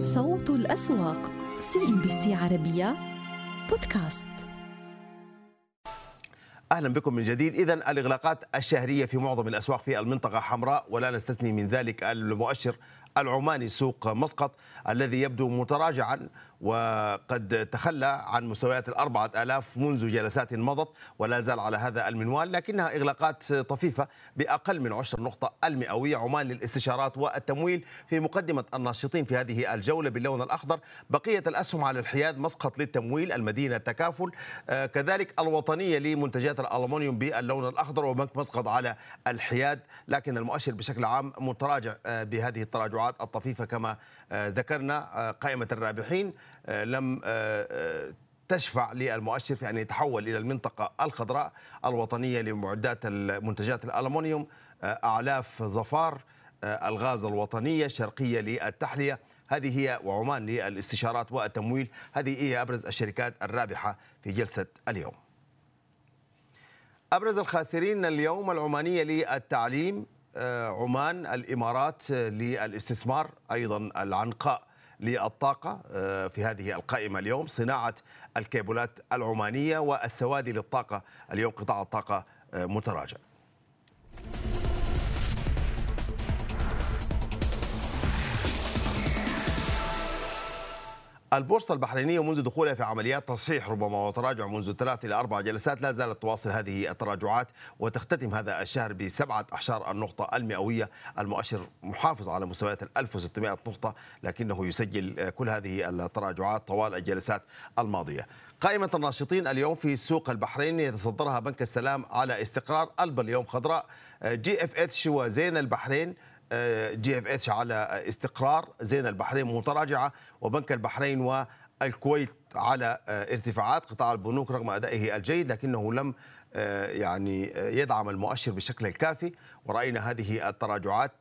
صوت الأسواق CNBC عربية بودكاست. أهلا بكم من جديد. اذا الإغلاقات الشهرية في معظم الأسواق في المنطقة حمراء ولا نستثني من ذلك المؤشر العماني سوق مسقط الذي يبدو متراجعا وقد تخلى عن مستويات الأربعة آلاف منذ جلسات مضت ولا زال على هذا المنوال لكنها إغلاقات طفيفة بأقل من عشر نقطة المئوية عمان للاستشارات والتمويل في مقدمة الناشطين في هذه الجولة باللون الأخضر. بقية الأسهم على الحياد مسقط للتمويل المدينة التكافل آه، كذلك الوطنية لمنتجات الألمنيوم باللون الأخضر وبنك مسقط على الحياد لكن المؤشر بشكل عام متراجع آه، بهذه التراجعات الطفيفة كما ذكرنا قائمة الرابحين آه، لم آه، آه، تشفع للمؤشر في أن يتحول إلى المنطقة الخضراء الوطنية لمعدات منتجات الالومنيوم أعلاف ظفار الغاز الوطنية الشرقية للتحلية. هذه هي وعمان للاستشارات والتمويل هذه هي أبرز الشركات الرابحة في جلسة اليوم. أبرز الخاسرين اليوم العمانية للتعليم عمان الإمارات للاستثمار أيضا العنقاء للطاقة آه، في هذه القائمة اليوم صناعة الكيبلات العمانية والسوادي للطاقة. اليوم قطاع الطاقة آه، متراجع. البورصة البحرينية منذ دخولها في عمليات تصحيح ربما وتراجع منذ ثلاث إلى أربع جلسات لا زالت تواصل هذه التراجعات وتختتم هذا الشهر بسبعة أحشار النقطة المئوية. المؤشر محافظ على مستويات 1600 نقطة لكنه يسجل كل هذه التراجعات طوال الجلسات الماضية. قائمة الناشطين اليوم في سوق البحرين يتصدرها بنك السلام على استقرار ألبا اليوم خضراء. GFH وزين البحرين GFH على استقرار زين البحرين متراجعة وبنك البحرين والكويت على ارتفاعات قطاع البنوك رغم أدائه الجيد لكنه لم يعني يدعم المؤشر بالشكل الكافي. ورأينا هذه التراجعات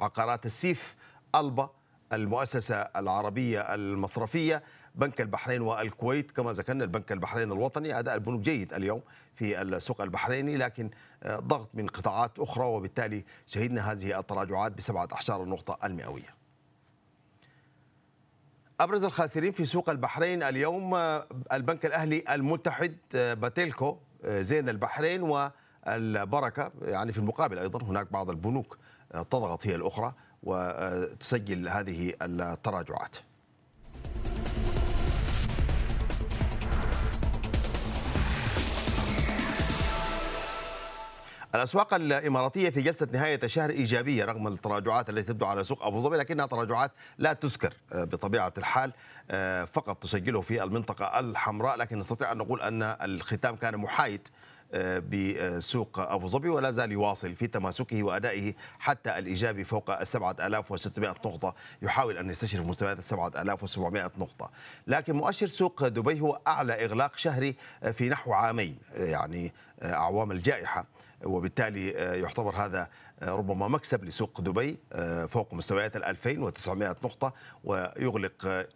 عقارات السيف ألبا المؤسسة العربية المصرفية بنك البحرين والكويت كما ذكرنا البنك البحرين الوطني أداء البنوك جيد اليوم في السوق البحريني لكن آه، ضغط من قطاعات أخرى وبالتالي شهدنا هذه التراجعات بسبعة احشار النقطه المئوية. أبرز الخاسرين في سوق البحرين اليوم آه، البنك الأهلي المتحد آه، باتيلكو زين البحرين والبركة يعني في المقابل أيضا هناك بعض البنوك تضغط هي الأخرى وتسجل هذه التراجعات. الأسواق الإماراتية في جلسة نهاية الشهر إيجابية رغم التراجعات التي تبدو على سوق أبو ظبي لكنها تراجعات لا تذكر آه، بطبيعة الحال آه، فقط تسجله في المنطقة الحمراء لكن نستطيع أن نقول أن الختام كان محايد آه، بسوق أبو ظبي ولا زال يواصل في تماسكه وأدائه حتى الإيجابي فوق ال 7600 نقطة. يحاول أن يستشرف مستويات ال 7700 نقطة. لكن مؤشر سوق دبي هو أعلى إغلاق شهري في نحو عامين يعني أعوام الجائحة. وبالتالي آه، يعتبر هذا آه، ربما مكسب لسوق دبي آه، فوق مستويات ال 2900 نقطة ويغلق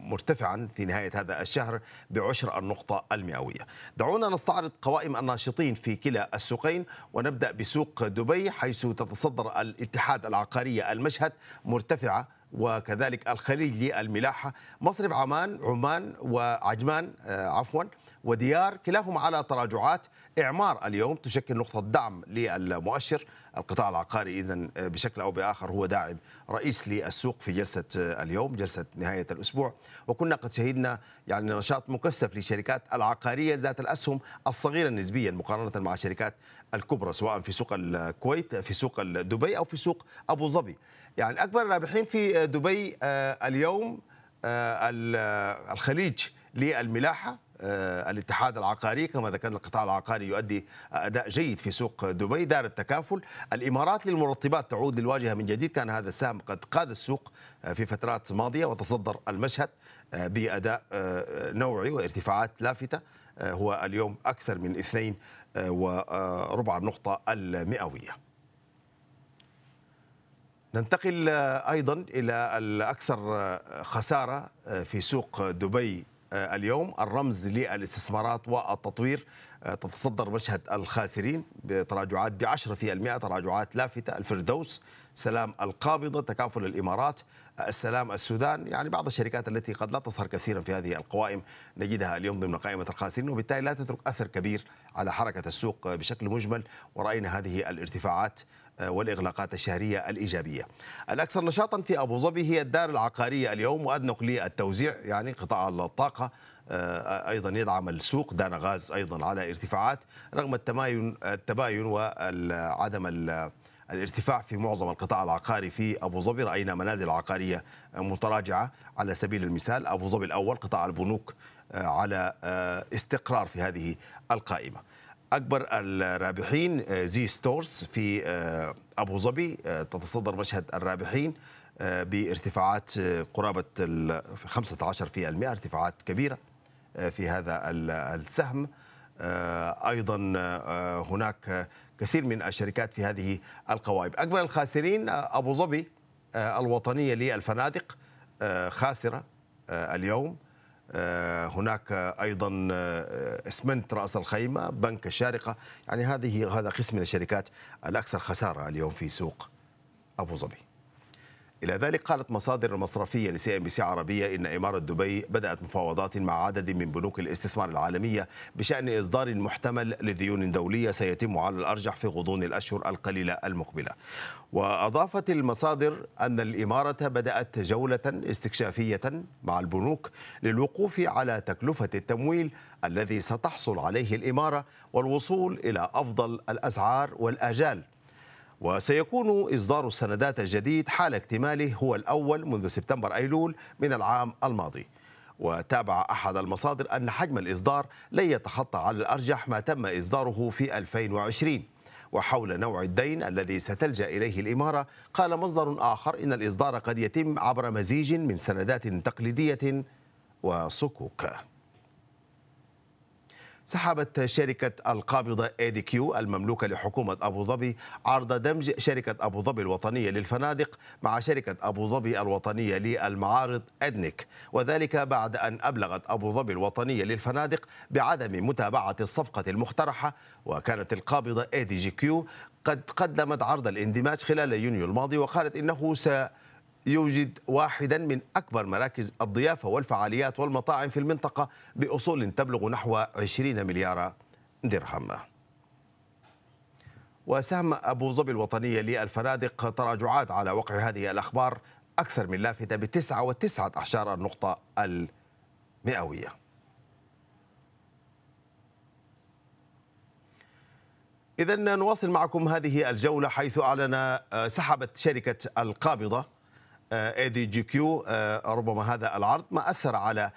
مرتفعا في نهاية هذا الشهر بعشر النقطة المئوية. دعونا نستعرض قوائم الناشطين في كلا السوقين ونبدأ بسوق دبي حيث تتصدر الاتحاد العقارية المشهد مرتفعة وكذلك الخليج للملاحة. مصرف عمان عمان وعجمان عفوا وديار كلاهما على تراجعات إعمار. اليوم تشكل نقطة دعم للمؤشر. القطاع العقاري إذا بشكل أو بآخر هو داعم رئيس للسوق في جلسة اليوم جلسة نهاية الأسبوع. وكنا قد شهدنا يعني نشاط مكثف للشركات العقارية ذات الأسهم الصغيرة نسبيا مقارنة مع الشركات الكبرى سواء في سوق الكويت في سوق دبي أو في سوق أبو ظبي. يعني أكبر الرابحين في دبي آه، اليوم آه، الخليج للملاحة. الاتحاد العقاري كما ذكرنا القطاع العقاري يؤدي أداء جيد في سوق دبي دار التكافل. الإمارات للمرطبات تعود للواجهة من جديد. كان هذا السهم قد قاد السوق آه، في فترات ماضية وتصدر المشهد آه، بأداء نوعي وارتفاعات لافتة هو اليوم أكثر من اثنين وربع النقطة المئوية. ننتقل أيضا إلى الأكثر خسارة في سوق دبي اليوم الرمز للاستثمارات والتطوير تتصدر مشهد الخاسرين بتراجعات ب 10% تراجعات لافتة الفردوس سلام القابضة تكافل الإمارات السلام السودان. يعني بعض الشركات التي قد لا تظهر كثيرا في هذه القوائم نجدها اليوم ضمن قائمة الخاسرين وبالتالي لا تترك أثر كبير على حركة السوق بشكل مجمل. ورأينا هذه الارتفاعات والإغلاقات الشهرية الإيجابية. الأكثر نشاطا في أبو ظبي هي الدار العقارية اليوم وأدنق للتوزيع يعني قطاع الطاقة أيضا يدعم السوق دانا غاز أيضا على ارتفاعات رغم التباين التباين وعدم الارتفاع في معظم القطاع العقاري في أبو ظبي. رأينا منازل عقارية متراجعة على سبيل المثال. أبو ظبي الأول قطاع البنوك على استقرار في هذه القائمة. أكبر الرابحين زي ستورز في أبو ظبي تتصدر مشهد الرابحين بارتفاعات قرابة ال 15% ارتفاعات كبيرة في هذا السهم. أيضا هناك كثير من الشركات في هذه القوائم. أكبر الخاسرين أبو ظبي الوطنية للفنادق خاسرة اليوم. هناك أيضا اسمنت رأس الخيمة بنك الشارقه يعني هذه هذا قسم من الشركات الأكثر خسارة اليوم في سوق أبو ظبي. إلى ذلك قالت مصادر مصرفية ل CNBC عربية إن إمارة دبي بدأت مفاوضات مع عدد من بنوك الاستثمار العالمية بشأن إصدار محتمل لديون دولية سيتم على الأرجح في غضون الأشهر القليلة المقبلة. وأضافت المصادر أن الإمارة بدأت جولة استكشافية مع البنوك للوقوف على تكلفة التمويل الذي ستحصل عليه الإمارة والوصول إلى أفضل الأسعار والآجال. وسيكون إصدار السندات الجديد حال اكتماله هو الأول منذ سبتمبر أيلول من العام الماضي. وتابع أحد المصادر أن حجم الإصدار لن يتخطى على الأرجح ما تم إصداره في 2020 وحول نوع الدين الذي ستلجأ إليه الإمارة قال مصدر آخر إن الإصدار قد يتم عبر مزيج من سندات تقليدية وصكوك سحبت شركة القابضة ADQ المملوكة لحكومة أبو ظبي عرض دمج شركة أبو ظبي الوطنية للفنادق مع شركة أبو ظبي الوطنية للمعارض أدنيك وذلك بعد أن أبلغت أبو ظبي الوطنية للفنادق بعدم متابعة الصفقة المقترحة وكانت القابضة ADQ قد قدمت عرض الاندماج خلال يونيو الماضي وقالت إنه سيوجد واحدا من أكبر مراكز الضيافة والفعاليات والمطاعم في المنطقة بأصول تبلغ نحو 20 مليار درهم. وسهم أبو ظبي الوطنية للفنادق تراجعات على وقع هذه الأخبار أكثر من لافتة بتسعة وتسعة أعشار النقطة المئوية. إذا نواصل معكم هذه الجولة حيث أعلن سحبت شركة القابضة ADQ ربما هذا العرض ما أثر على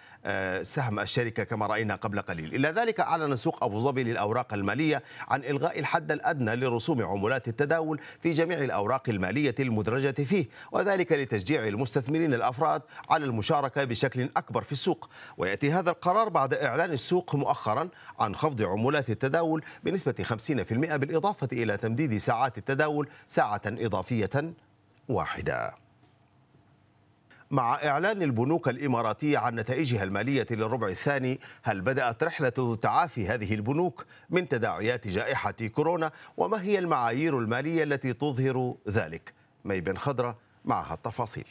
سهم الشركة كما رأينا قبل قليل، إلى ذلك أعلن سوق أبو ظبي للأوراق المالية عن إلغاء الحد الأدنى لرسوم عمولات التداول في جميع الأوراق المالية المدرجة فيه، وذلك لتشجيع المستثمرين الأفراد على المشاركة بشكل أكبر في السوق، ويأتي هذا القرار بعد إعلان السوق مؤخرا عن خفض عمولات التداول بنسبة 50% بالإضافة إلى تمديد ساعات التداول ساعة إضافية واحدة. مع إعلان البنوك الإماراتية عن نتائجها المالية للربع الثاني هل بدأت رحلة تعافي هذه البنوك من تداعيات جائحة كورونا؟ وما هي المعايير المالية التي تظهر ذلك؟ مي بن خضرة معها التفاصيل.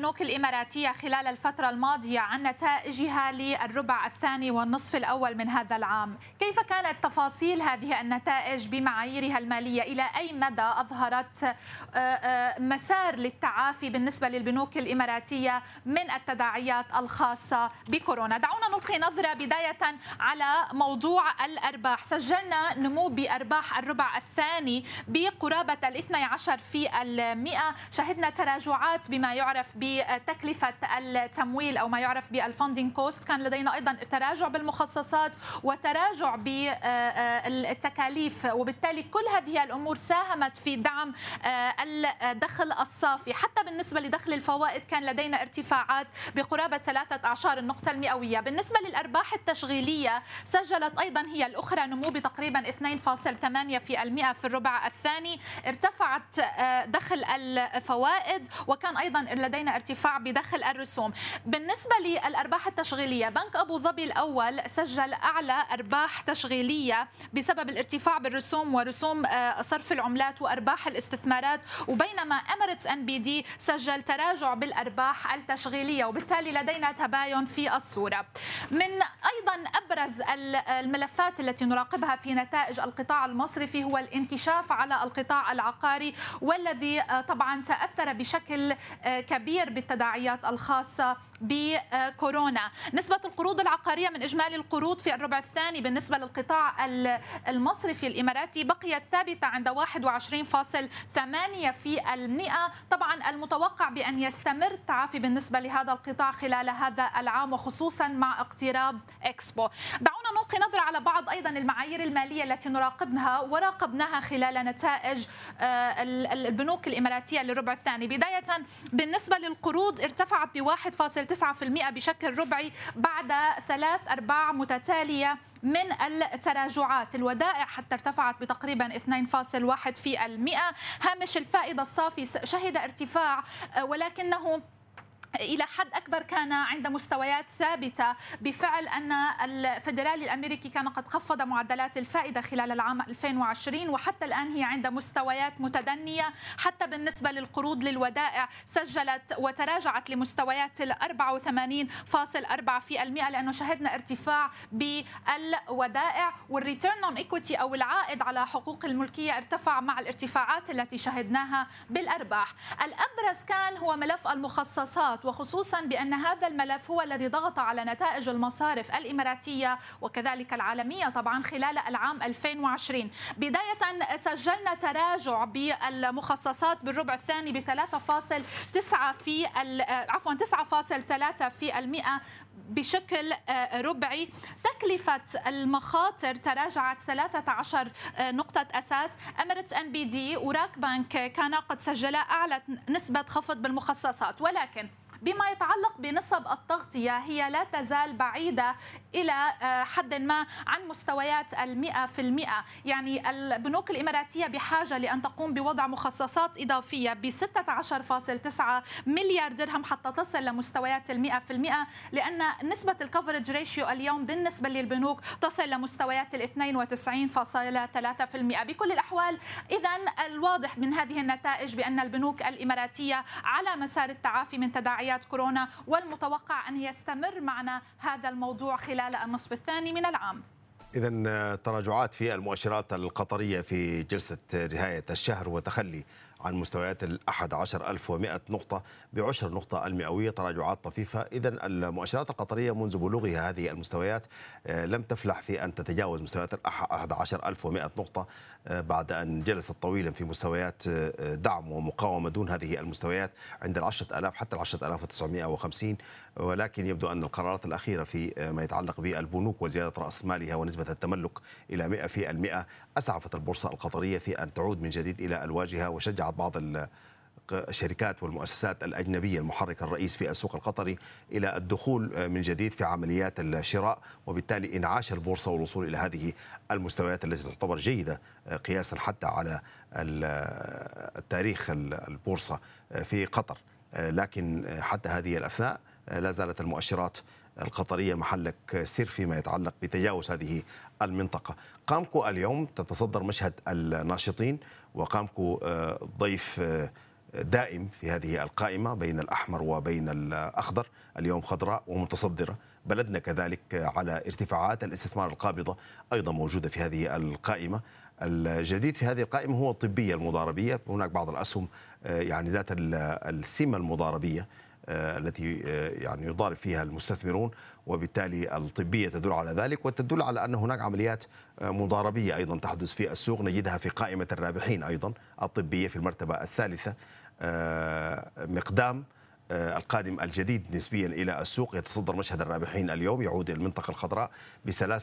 البنوك الإماراتية خلال الفترة الماضية عن نتائجها للربع الثاني والنصف الأول من هذا العام. كيف كانت تفاصيل هذه النتائج بمعاييرها المالية؟ إلى أي مدى أظهرت مسار للتعافي بالنسبة للبنوك الإماراتية من التداعيات الخاصة بكورونا؟ دعونا نلقي نظرة بداية على موضوع الأرباح. سجلنا نمو بأرباح الربع الثاني بقرابة في المئة. شهدنا تراجعات بما يعرف ب بتكلفه التمويل أو ما يعرف بال funding cost كان لدينا أيضا تراجع بالمخصصات وتراجع بالتكاليف وبالتالي كل هذه الأمور ساهمت في دعم الدخل الصافي. حتى بالنسبة لدخل الفوائد كان لدينا ارتفاعات بقرابة ثلاثة اعشار النقطه المئوية. بالنسبة للأرباح التشغيلية سجلت أيضا هي الأخرى نمو بتقريبا 2.8% في المئة في الربع الثاني. ارتفعت آه، دخل الفوائد وكان أيضا لدينا ارتفاع بدخل الرسوم. بالنسبة للأرباح التشغيلية بنك أبو ظبي الأول سجل أعلى أرباح تشغيلية بسبب الارتفاع بالرسوم ورسوم آه، صرف العملات وأرباح الاستثمارات. وبينما Emirates NBD سجل تراجع بالأرباح التشغيلية وبالتالي لدينا تباين في الصورة. من أيضا أبرز الملفات التي نراقبها في نتائج القطاع المصرفي هو الانكشاف على القطاع العقاري والذي آه، طبعا تأثر بشكل آه، كبير بالتداعيات الخاصة بكورونا. نسبة القروض العقارية من إجمالي القروض في الربع الثاني بالنسبة للقطاع المصرفي الإماراتي بقيت ثابتة عند 21.8 في المئة. طبعا المتوقع بأن يستمر التعافي بالنسبة لهذا القطاع خلال هذا العام وخصوصا مع اقتراب إكسبو. دعونا نلقي نظرة على بعض أيضا المعايير المالية التي نراقبها وراقبناها خلال نتائج آه، البنوك الإماراتية للربع الثاني. بداية بالنسبة للقروض ارتفعت ب 1.9% بشكل ربعي بعد ثلاث أرباع متتالية من التراجعات. الودائع حتى ارتفعت بتقريبا 2.1 في المئة. هامش الفائدة الصافي شهد ارتفاع آه، ولكنه إلى حد أكبر كان عند مستويات ثابتة بفعل أن الفدرالي الأمريكي كان قد خفض معدلات الفائدة خلال العام 2020 وحتى الآن هي عند مستويات متدنية حتى بالنسبة للقروض للودائع سجلت وتراجعت لمستويات ال 84.4% في المئة لأنه شهدنا ارتفاع بالودائع وال return on equity أو العائد على حقوق الملكية ارتفع مع الارتفاعات التي شهدناها بالأرباح. الأبرز كان هو ملف المخصصات. الإمارات وخصوصا بأن هذا الملف هو الذي ضغط على نتائج المصارف الإماراتية وكذلك العالمية طبعا خلال العام 2020 بداية سجلنا تراجع بالمخصصات بالربع الثاني ب 3.9 في عفوا 9.3 في المئة بشكل آه، ربعي. تكلفة المخاطر تراجعت 13 آه، نقطة أساس. Emirates NBD وراك بانك كانا قد سجلا أعلى نسبة خفض بالمخصصات. ولكن بما يتعلق بنسب التغطية هي لا تزال بعيدة إلى آه، حد ما عن مستويات المئة في المئة. يعني البنوك الإماراتية بحاجة لأن تقوم بوضع مخصصات إضافية ب 16.9 مليار درهم حتى تصل لمستويات المئة في المئة لأن نسبة ال coverage ratio اليوم بالنسبة للبنوك تصل لمستويات ال 92.3% بكل الأحوال إذا الواضح من هذه النتائج بأن البنوك الإماراتية على مسار التعافي من تداعيات تداعيات كورونا والمتوقع أن يستمر معنا هذا الموضوع خلال النصف الثاني من العام. إذا آه، تراجعات في المؤشرات القطرية في جلسة نهاية الشهر وتخلي عن مستويات ال 11100 نقطة بعشر نقطة المئوية. تراجعات طفيفة. إذا المؤشرات القطرية منذ بلوغها هذه المستويات آه، لم تفلح في أن تتجاوز مستويات ال 11100 نقطة آه، بعد أن جلست طويلا في مستويات آه، دعم ومقاومة دون هذه المستويات عند ال 10000 حتى ال 10950 ولكن يبدو أن القرارات الأخيرة في ما يتعلق بالبنوك وزيادة رأس مالها ونسبة التملك إلى 100% أسعفت البورصة القطرية في أن تعود من جديد إلى الواجهة وشجعت بعض الشركات والمؤسسات الأجنبية المحرك الرئيس في السوق القطري إلى الدخول من جديد في عمليات الشراء وبالتالي إنعاش البورصة والوصول إلى هذه المستويات التي تعتبر جيدة قياسا حتى على التاريخ البورصة في قطر. لكن حتى هذه الأثناء لا زالت المؤشرات القطرية محلك سر فيما يتعلق بتجاوز هذه المنطقة. قامكو اليوم تتصدر مشهد الناشطين وقامكو آه، ضيف آه، دائم في هذه القائمة بين الأحمر وبين الأخضر اليوم خضراء ومتصدرة. بلدنا كذلك على ارتفاعات الاستثمار القابضة أيضا موجودة في هذه القائمة. الجديد في هذه القائمة هو الطبية المضاربية. هناك بعض الأسهم آه، يعني ذات السمة المضاربية التي يعني يضارب فيها المستثمرون. وبالتالي الطبية تدل على ذلك وتدل على أن هناك عمليات آه، مضاربية أيضا تحدث في السوق نجدها في قائمة الرابحين أيضا الطبية في المرتبة الثالثة. مقدام القادم الجديد نسبيا إلى السوق يتصدر مشهد الرابحين اليوم يعود إلى المنطقة الخضراء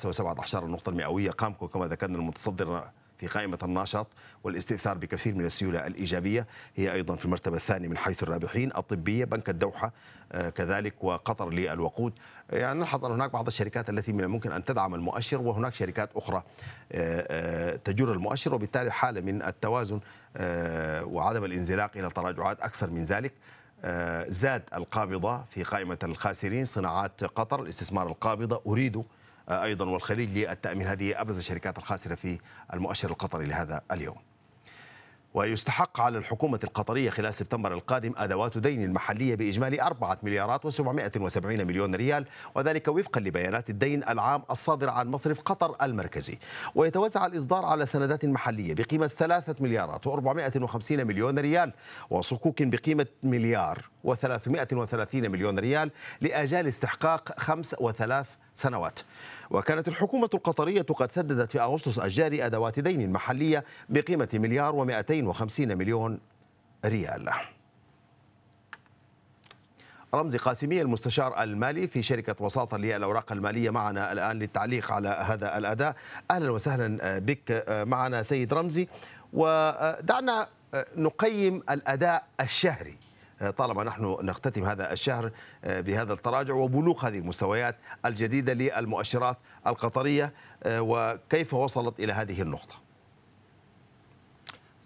وسبعة عشر النقطة المئوية قامكو كما ذكرنا المتصدر في قائمة الناشط والاستئثار بكثير من السيولة الإيجابية هي أيضا في المرتبة الثانية من حيث الرابحين. الطبية بنك الدوحة آه، كذلك وقطر للوقود. يعني نلحظ أن هناك بعض الشركات التي من الممكن أن تدعم المؤشر وهناك شركات أخرى آه، آه، تجر المؤشر وبالتالي حالة من التوازن وعدم الانزلاق إلى تراجعات أكثر من ذلك زاد القابضة في قائمة الخاسرين صناعات قطر الاستثمار القابضة أريد أيضا والخليج للتأمين هذه أبرز الشركات الخاسرة في المؤشر القطري لهذا اليوم. ويستحق على الحكومة القطرية خلال سبتمبر القادم أدوات دين المحلية بإجمالي 4 مليارات و770 مليون ريال وذلك وفقا لبيانات الدين العام الصادر عن مصرف قطر المركزي. ويتوزع الإصدار على سندات محلية بقيمة 3 مليارات و450 مليون ريال وصكوك بقيمة مليار و330 مليون ريال لآجال استحقاق خمس وثلاث سنوات. وكانت الحكومة القطرية قد سددت في أغسطس الجاري أدوات دين محلية بقيمة مليار و250 مليون ريال. رمزي قاسمي المستشار المالي في شركة وساطة للأوراق المالية معنا الآن للتعليق على هذا الأداء. أهلا وسهلا بك معنا سيد رمزي. ودعنا نقيم الأداء الشهري. طالما نحن نختتم هذا الشهر آه، بهذا التراجع وبلوغ هذه المستويات الجديدة للمؤشرات القطرية آه، وكيف وصلت إلى هذه النقطة؟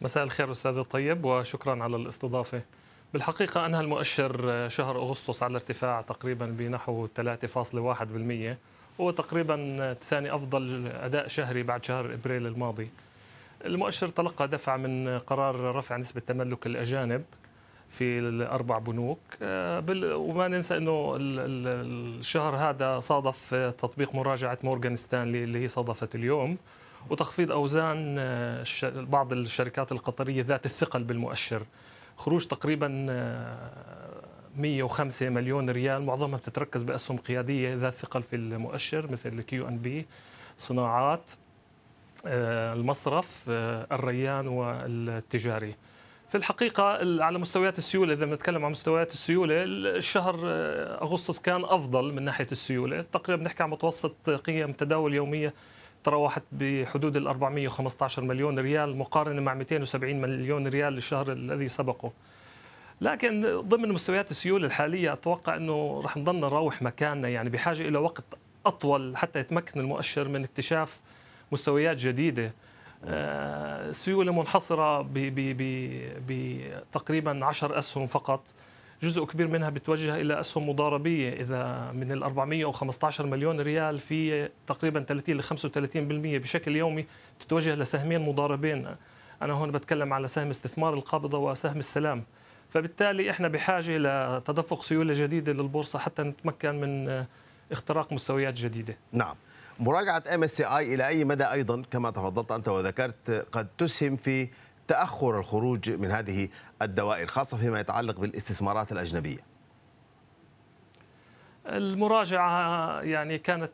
مساء الخير أستاذ الطيب وشكرا على الاستضافة. بالحقيقة أنهى المؤشر آه، شهر أغسطس على ارتفاع تقريبا بنحو 3.1% هو تقريبا ثاني أفضل أداء شهري بعد شهر إبريل الماضي. المؤشر تلقى دفع من قرار رفع نسبة تملك الأجانب في الأربع بنوك. آه، وما ننسى إنه الشهر هذا صادف تطبيق مراجعة مورغان ستانلي اللي هي صادفت اليوم. وتخفيض أوزان آه، بعض الشركات القطرية ذات الثقل بالمؤشر. خروج تقريبا 105 آه، مليون ريال. معظمها بتتركز بأسهم قيادية ذات ثقل في المؤشر مثل ال QNB صناعات المصرف الريان والتجاري. في الحقيقة على مستويات السيولة إذا بنتكلم عن مستويات السيولة الشهر آه، أغسطس كان أفضل من ناحية السيولة. تقريبا بنحكي عن متوسط قيم تداول يومية تراوحت بحدود ال 415 مليون ريال مقارنة مع 270 مليون ريال للشهر الذي سبقه. لكن ضمن مستويات السيولة الحالية أتوقع أنه رح نضل نراوح مكاننا يعني بحاجة إلى وقت أطول حتى يتمكن المؤشر من اكتشاف مستويات جديدة. السيولة منحصرة بتقريبا 10 أسهم فقط. جزء كبير منها بتوجه إلى أسهم مضاربية إذا من ال 415 مليون ريال في تقريبا 30 ل 35% بشكل يومي تتوجه لسهمين مضاربين. أنا هون بتكلم على سهم استثمار القابضة وسهم السلام. فبالتالي إحنا بحاجة لتدفق سيولة جديدة للبورصة حتى نتمكن من اختراق مستويات جديدة. نعم. مراجعة MSCI إلى أي مدى أيضا؟ كما تفضلت أنت وذكرت قد تسهم في تأخر الخروج من هذه الدوائر خاصة فيما يتعلق بالاستثمارات الأجنبية. المراجعة يعني كانت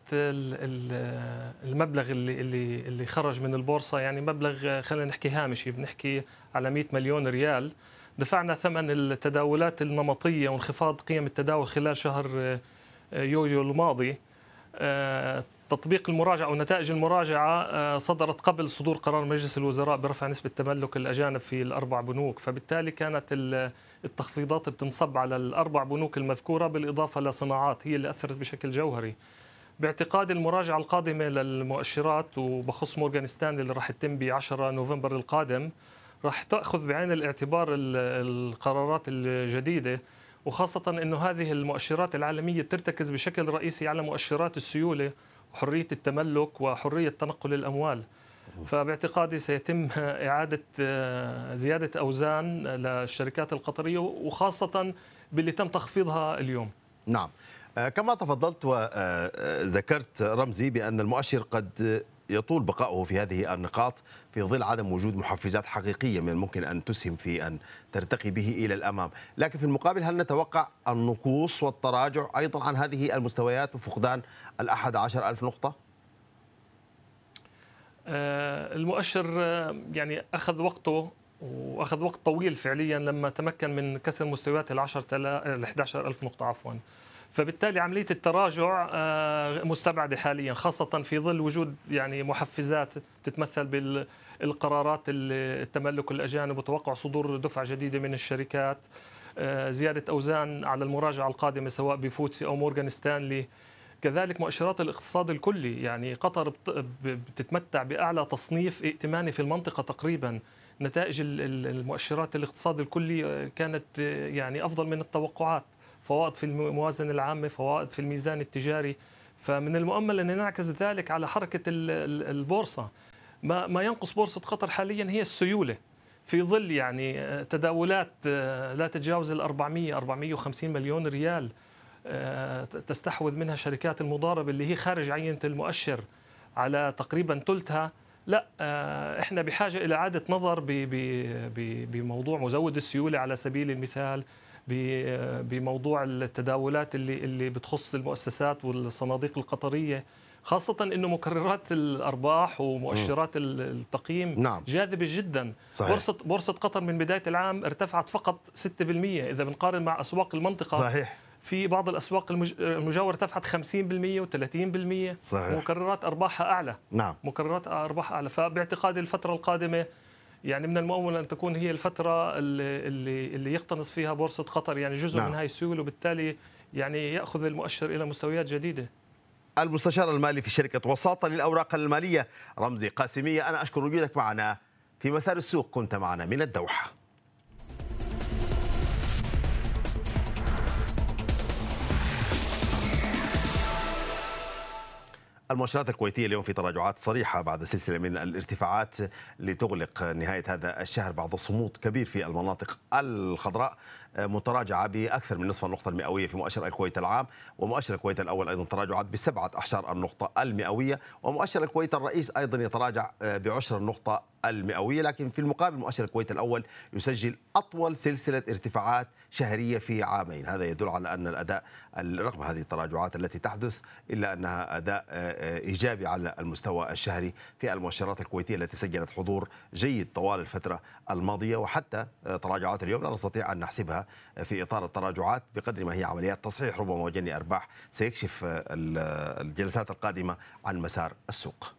المبلغ اللي اللي اللي خرج من البورصة يعني مبلغ خلينا نحكي هامشي بنحكي على 100 مليون ريال. دفعنا ثمن التداولات النمطية وانخفاض قيم التداول خلال شهر يوليو الماضي. تطبيق المراجعة ونتائج المراجعة آه، صدرت قبل صدور قرار مجلس الوزراء برفع نسبة تملك الأجانب في الأربع بنوك. فبالتالي كانت التخفيضات بتنصب على الأربع بنوك المذكورة بالإضافة لصناعات هي اللي أثرت بشكل جوهري. باعتقاد المراجعة القادمة للمؤشرات وبخص مورغان ستانلي اللي راح تتم ب 10 نوفمبر القادم راح تأخذ بعين الاعتبار القرارات الجديدة. وخاصة أنه هذه المؤشرات العالمية ترتكز بشكل رئيسي على مؤشرات السيولة. حرية التملك وحرية تنقل الأموال فباعتقادي سيتم إعادة آه، زيادة أوزان للشركات القطرية وخاصة باللي تم تخفيضها اليوم. نعم. آه، كما تفضلت وذكرت آه، رمزي بأن المؤشر قد يطول بقاؤه في هذه النقاط في ظل عدم وجود محفزات حقيقية من الممكن أن تسهم في أن ترتقي به إلى الأمام لكن في المقابل هل نتوقع النقوص والتراجع أيضا عن هذه المستويات وفقدان الأحد عشر ألف نقطة؟ آه، المؤشر آه، يعني أخذ وقته وأخذ وقت طويل فعليا لما تمكن من كسر مستويات ال 10 ال 11000 نقطة عفوا فبالتالي عملية التراجع آه، مستبعدة حاليا خاصة في ظل وجود يعني محفزات تتمثل بالقرارات التملك الأجانب وتوقع صدور دفعة جديدة من الشركات. آه، زيادة أوزان على المراجعة القادمة سواء بفوتسي أو مورغان ستانلي. كذلك مؤشرات الاقتصاد الكلي يعني قطر بتتمتع بأعلى تصنيف ائتماني في المنطقة تقريبا. نتائج المؤشرات الاقتصاد الكلي آه، كانت يعني أفضل من التوقعات. فوائد في الموازنه العامة فوائد في الميزان التجاري. فمن المؤمل أن نعكس ذلك على حركة البورصة. ما ما ينقص بورصة قطر حاليا هي السيولة. في ظل يعني آه، تداولات لا تتجاوز ال 400 450 مليون ريال تستحوذ منها شركات المضاربة اللي هي خارج عينة المؤشر على تقريبا ثلثها. لا آه، إحنا بحاجة إلى إعادة نظر بموضوع مزود السيولة على سبيل المثال. بموضوع التداولات اللي اللي بتخص المؤسسات والصناديق القطرية خاصة إنه مكررات الأرباح ومؤشرات التقييم نعم. جاذبة جدا. صحيح. بورصة بورصة قطر من بداية العام ارتفعت فقط 6% إذا بنقارن مع أسواق المنطقة صحيح. في بعض الأسواق المجاورة ارتفعت 50% و30% صحيح. مكررات أرباحها أعلى. نعم. مكررات ارباحها أعلى. فباعتقادي الفترة القادمة يعني من المؤمل أن تكون هي الفترة اللي اللي, اللي يقتنص فيها بورصة قطر يعني جزء نعم. من هاي السيوله وبالتالي يعني يأخذ المؤشر إلى مستويات جديدة المستشار المالي في شركة وساطة للأوراق المالية رمزي قاسمية أنا أشكر وجودك معنا في مسار السوق كنت معنا من الدوحة المؤشرات الكويتية اليوم في تراجعات صريحة بعد سلسلة من الارتفاعات لتغلق نهاية هذا الشهر بعد صمود كبير في المناطق الخضراء. متراجعة بأكثر من نصف النقطة المئوية في مؤشر الكويت العام ومؤشر الكويت الأول أيضا تراجعات بسبعة أحشار النقطة المئوية ومؤشر الكويت الرئيس أيضا يتراجع بعشر النقطة المئوية. لكن في المقابل مؤشر الكويت الأول يسجل أطول سلسلة ارتفاعات شهرية في عامين. هذا يدل على أن الأداء رغم هذه التراجعات التي تحدث إلا أنها أداء آه، إيجابي على المستوى الشهري في المؤشرات الكويتية التي سجلت حضور جيد طوال الفترة الماضية. وحتى آه، تراجعات اليوم لا نستطيع أن نحسبها في إطار التراجعات بقدر ما هي عمليات تصحيح ربما وجني أرباح سيكشف آه، الجلسات القادمة عن مسار السوق.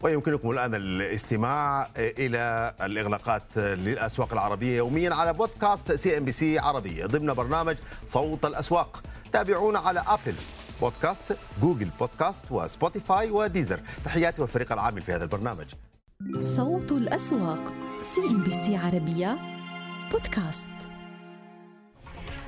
ويمكنكم الآن الاستماع إلى الإغلاقات للأسواق العربية يوميا على بودكاست CNBC عربية. ضمن برنامج صوت الأسواق. تابعونا على Apple Podcasts Google Podcasts و Spotify و Deezer تحياتي والفريق العامل في هذا البرنامج. صوت الأسواق CNBC عربية بودكاست.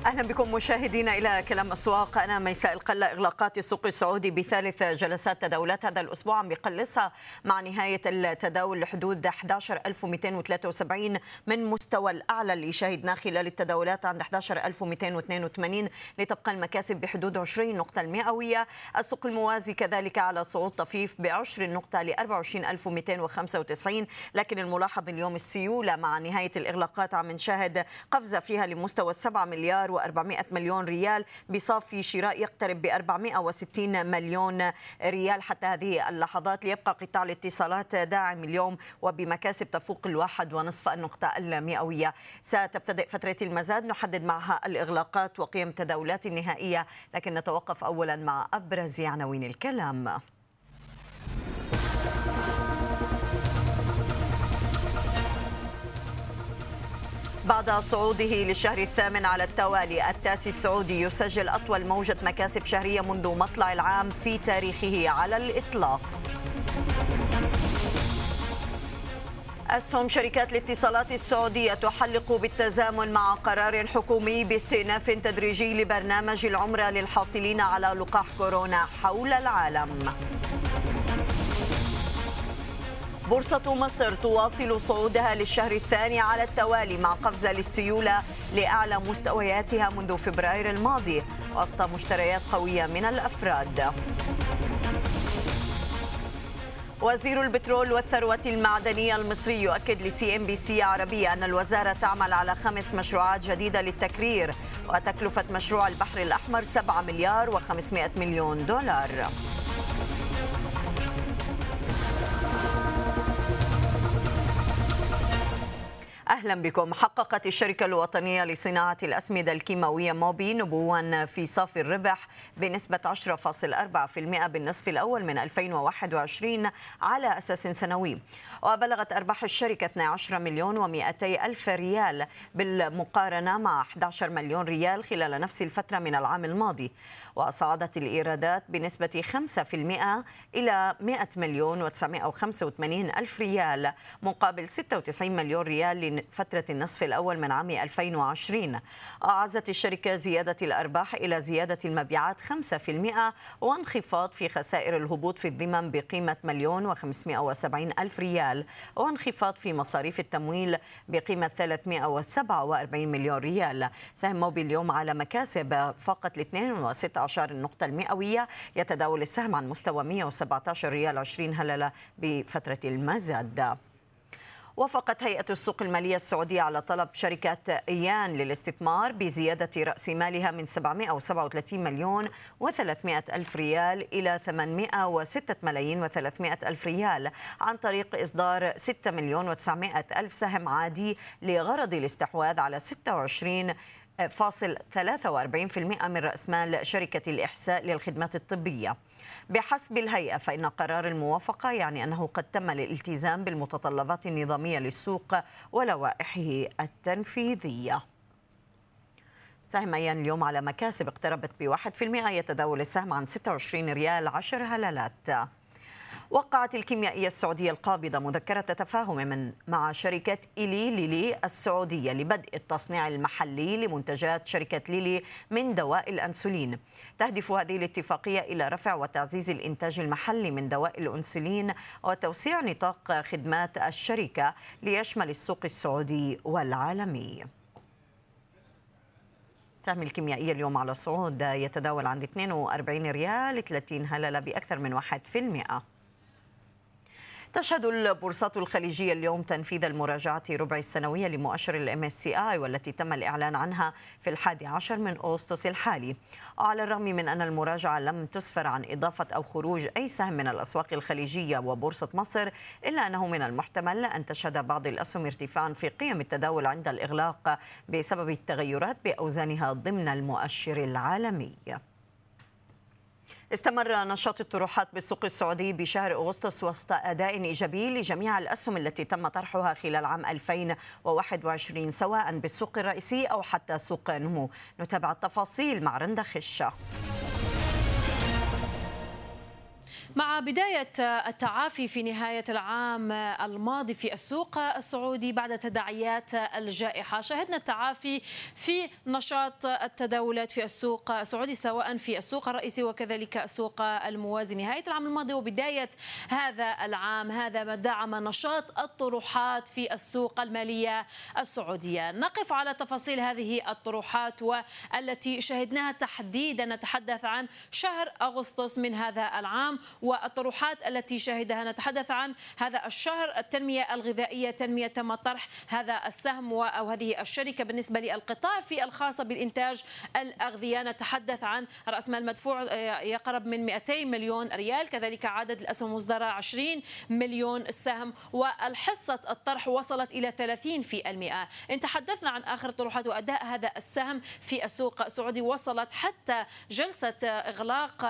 أهلا بكم مشاهدينا إلى كلام أسواق. أنا ميساء القلة إغلاقات السوق السعودي بثالث جلسات تداولات هذا الأسبوع عم بيقلصها مع نهاية التداول لحدود 11273 من مستوى الأعلى اللي شهدناه خلال التداولات عند 11282 لتبقى المكاسب بحدود 20 نقطة المئوية. السوق الموازي كذلك على صعود طفيف ب 20 نقطه ل 24295 لكن الملاحظ اليوم السيولة مع نهاية الإغلاقات عم نشاهد قفزة فيها لمستوى 7 مليار و400 مليون ريال بصافي شراء يقترب ب 460 مليون ريال. حتى هذه اللحظات ليبقى قطاع الاتصالات داعم اليوم وبمكاسب تفوق الواحد ونصف النقطة المئوية. ستبتدئ فترة المزاد نحدد معها الإغلاقات وقيم التداولات النهائية. لكن نتوقف أولا مع أبرز عناوين الكلام. بعد صعوده للشهر الثامن على التوالي التاسي السعودي يسجل أطول موجة مكاسب شهرية منذ مطلع العام في تاريخه على الإطلاق. أسهم شركات الاتصالات السعودية تحلق بالتزامن مع قرار حكومي باستئناف تدريجي لبرنامج العمرة للحاصلين على لقاح كورونا حول العالم. بورصة مصر تواصل صعودها للشهر الثاني على التوالي مع قفزة للسيولة لأعلى مستوياتها منذ فبراير الماضي وسط مشتريات قوية من الأفراد. وزير البترول والثروة المعدنية المصري يؤكد ل CNBC عربية أن الوزارة تعمل على خمس مشروعات جديدة للتكرير وتكلفة مشروع البحر الأحمر 7 مليار و500 مليون دولار. أهلا بكم. حققت الشركة الوطنية لصناعة الأسمدة الكيماوية موبكو نموا في صافي الربح بنسبة 10.4% بالنصف الأول من 2021 على أساس سنوي. وبلغت أرباح الشركة 12 مليون و200 ألف ريال بالمقارنة مع 11 مليون ريال خلال نفس الفترة من العام الماضي. وصعدت الإيرادات بنسبة 5% إلى 100 مليون و985 ألف ريال مقابل 96 مليون ريال لفترة النصف الأول من عام 2020 أعزت الشركة زيادة الأرباح إلى زيادة المبيعات 5% وانخفاض في خسائر الهبوط في الضمن بقيمة مليون و570 ألف ريال وانخفاض في مصاريف التمويل بقيمة 347 مليون ريال. سهم موبي اليوم على مكاسب فقط ل 2.16 النقطة المئوية. يتداول السهم عن مستوى 117 ريال 20 هللة بفترة المزاد وافقت هيئة السوق المالية السعودية على طلب شركة إيان للاستثمار بزيادة رأس مالها من 737 مليون و300 ألف ريال إلى 806 ملايين و300 ألف ريال عن طريق إصدار 6 مليون و900 ألف سهم عادي لغرض الاستحواذ على 26 فاصل 43% من رأس مال شركة الإحساء للخدمات الطبية. بحسب الهيئة فإن قرار الموافقة يعني أنه قد تم الالتزام بالمتطلبات النظامية للسوق ولوائحه التنفيذية. سهم أيان اليوم على مكاسب اقتربت بواحد في المئة يتداول السهم عن 26 ريال 10 هلالات. وقعت الكيميائية السعودية القابضة مذكرة تفاهم من مع شركة إيلي ليلي السعودية لبدء التصنيع المحلي لمنتجات شركة ليلي من دواء الأنسولين. تهدف هذه الاتفاقية إلى رفع وتعزيز الإنتاج المحلي من دواء الأنسولين وتوسيع نطاق خدمات الشركة ليشمل السوق السعودي والعالمي. سهم الكيميائية اليوم على الصعود يتداول عند 42 ريال 30 هللة بأكثر من 1% تشهد البورصات الخليجية اليوم تنفيذ المراجعة ربع السنوية لمؤشر ال MSCI والتي تم الإعلان عنها في الحادي عشر من أغسطس الحالي. على الرغم من أن المراجعة لم تسفر عن إضافة أو خروج أي سهم من الأسواق الخليجية وبورصة مصر إلا أنه من المحتمل أن تشهد بعض الأسهم ارتفاعا في قيم التداول عند الإغلاق بسبب التغيرات بأوزانها ضمن المؤشر العالمي. استمر نشاط الطروحات بالسوق السعودي بشهر أغسطس وسط أداء إيجابي لجميع الأسهم التي تم طرحها خلال عام 2021 سواء بالسوق الرئيسي أو حتى سوق نمو. نتابع التفاصيل مع رندا خشة. مع بداية التعافي في نهاية العام الماضي في السوق السعودي بعد تداعيات الجائحة. شهدنا التعافي في نشاط التداولات في السوق السعودي سواء في السوق الرئيسي وكذلك السوق الموازي. نهاية العام الماضي وبداية هذا العام هذا ما دعم نشاط الطروحات في السوق المالية السعودية. نقف على تفاصيل هذه الطروحات والتي شهدناها تحديدا نتحدث عن شهر أغسطس من هذا العام والطروحات التي شهدها. نتحدث عن هذا الشهر التنمية الغذائية تنمية تم طرح هذا السهم أو هذه الشركة بالنسبة للقطاع في الخاصة بالإنتاج الأغذية. نتحدث عن رأس مال مدفوع آه، يقرب من 200 مليون ريال كذلك عدد الأسهم المصدرة 20 مليون سهم. والحصة الطرح وصلت إلى 30 في المئة. إن تحدثنا عن آخر الطروحات وأداء هذا السهم في السوق السعودي. وصلت حتى جلسة إغلاق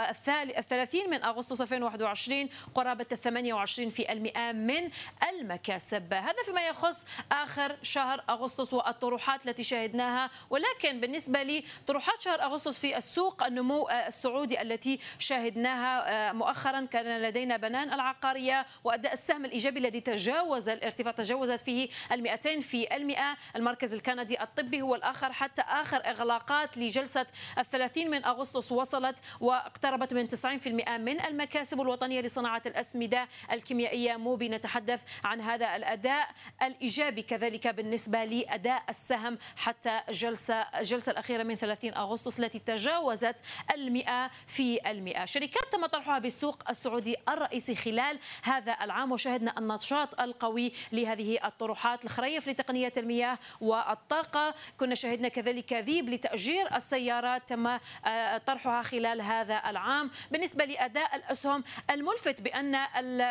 الثلاثين من أغسطس 2021 قرابة 28 في المئة من المكاسب. هذا فيما يخص آخر شهر أغسطس والطروحات التي شاهدناها. ولكن بالنسبة لطروحات شهر أغسطس في السوق النمو السعودي التي شاهدناها مؤخرا كان لدينا بنان العقارية وأداء السهم الإيجابي الذي تجاوز الارتفاع تجاوزت فيه المئتين في المئة. المركز الكندي الطبي هو الآخر حتى آخر إغلاقات لجلسة الثلاثين من أغسطس وصلت واقتربت من 90% من المكاسب. الوطنية لصناعة الأسمدة الكيميائية موبي نتحدث عن هذا الأداء الإيجابي كذلك بالنسبة لأداء السهم حتى جلسة الجلسة الأخيرة من 30 أغسطس التي تجاوزت المئة في المئة. شركات تم طرحها بالسوق السعودي الرئيسي خلال هذا العام وشهدنا النشاط القوي لهذه الطروحات. الخريف لتقنية المياه والطاقة كنا شهدنا كذلك ذيب لتأجير السيارات تم آه، طرحها خلال هذا العام. بالنسبة لأداء الأسهم الملفت بأن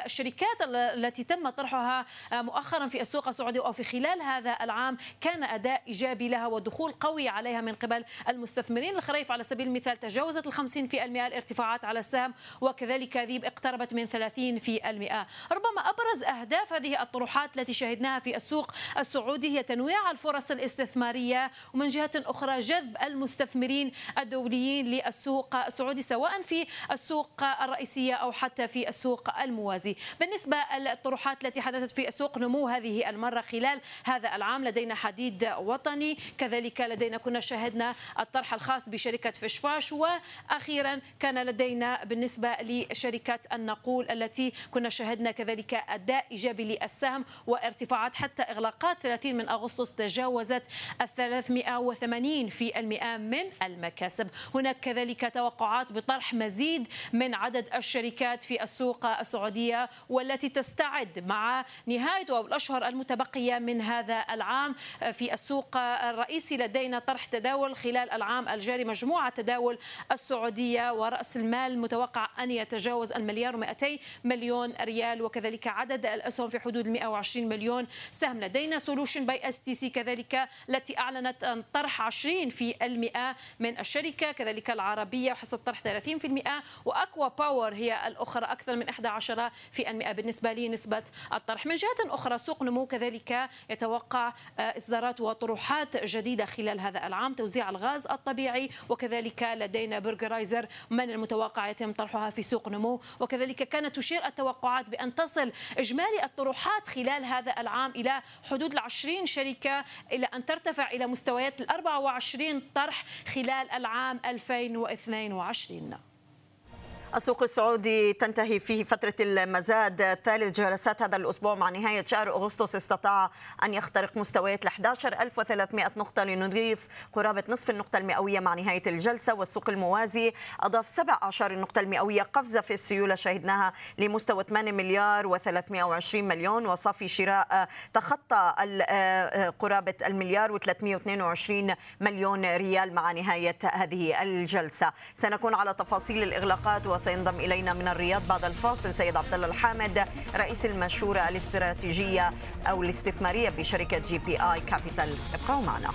الشركات التي تم طرحها مؤخرا في السوق السعودي أو في خلال هذا العام كان أداء إيجابي لها ودخول قوي عليها من قبل المستثمرين. الخريف على سبيل المثال تجاوزت في المئة الارتفاعات على السهم وكذلك ذيب اقتربت من 30 في المئة. ربما أبرز أهداف هذه الطروحات التي شهدناها في السوق السعودي هي تنويع الفرص الاستثمارية ومن جهة أخرى جذب المستثمرين الدوليين للسوق السعودي سواء في السوق الرئيسية أو حتى في السوق الموازي. بالنسبة للطروحات التي حدثت في السوق نمو هذه المرة خلال هذا العام لدينا حديد وطني. كذلك لدينا كنا شاهدنا الطرح الخاص بشركة فشفاش. وأخيرا كان لدينا بالنسبة لشركة النقول التي كنا شاهدنا كذلك أداء إيجابي للسهم وارتفاعات حتى إغلاقات. 30 من أغسطس تجاوزت ال 380 في المئة من المكاسب. هناك كذلك توقعات بطرح مزيد من عدد الشركات في السوق السعودية والتي تستعد مع نهاية أو الأشهر المتبقية من هذا العام في السوق الرئيسي لدينا طرح تداول خلال العام الجاري. مجموعة تداول السعودية ورأس المال متوقع أن يتجاوز المليار و200 مليون ريال وكذلك عدد الأسهم في حدود 120 مليون سهم. لدينا Solutions by STC كذلك التي أعلنت أن طرح 20 في المئة من الشركة كذلك العربية وحصة طرح 30 في المئة وأكوا باور هي الأخرى أكثر من 11 في المئة بالنسبة لنسبة الطرح. من جهة أخرى سوق نمو كذلك يتوقع إصدارات وطروحات جديدة خلال هذا العام. توزيع الغاز الطبيعي وكذلك لدينا برجرايزر من المتوقع يتم طرحها في سوق نمو. وكذلك كانت تشير التوقعات بأن تصل إجمالي الطروحات خلال هذا العام إلى حدود العشرين شركة إلى أن ترتفع إلى مستويات ال 24 طرح خلال العام 2022 السوق السعودي تنتهي فيه فترة المزاد. ثالث جلسات هذا الأسبوع مع نهاية شهر أغسطس استطاع أن يخترق مستويات ال 11300 نقطة لنضيف قرابة نصف النقطة المئوية مع نهاية الجلسة. والسوق الموازي أضاف 17 النقطة المئوية قفزة في السيولة شهدناها لمستوى 8 مليار و320 مليون. وصافي شراء تخطى قرابة المليار و322 مليون ريال مع نهاية هذه الجلسة. سنكون على تفاصيل الإغلاقات. وسينضم إلينا من الرياض بعد الفاصل سيد عبد الله الحامد رئيس المشورة الاستراتيجية أو الاستثمارية بشركة GIB Capital. ابقوا معنا.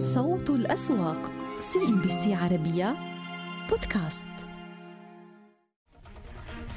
صوت الأسواق CNBC عربية بودكاست.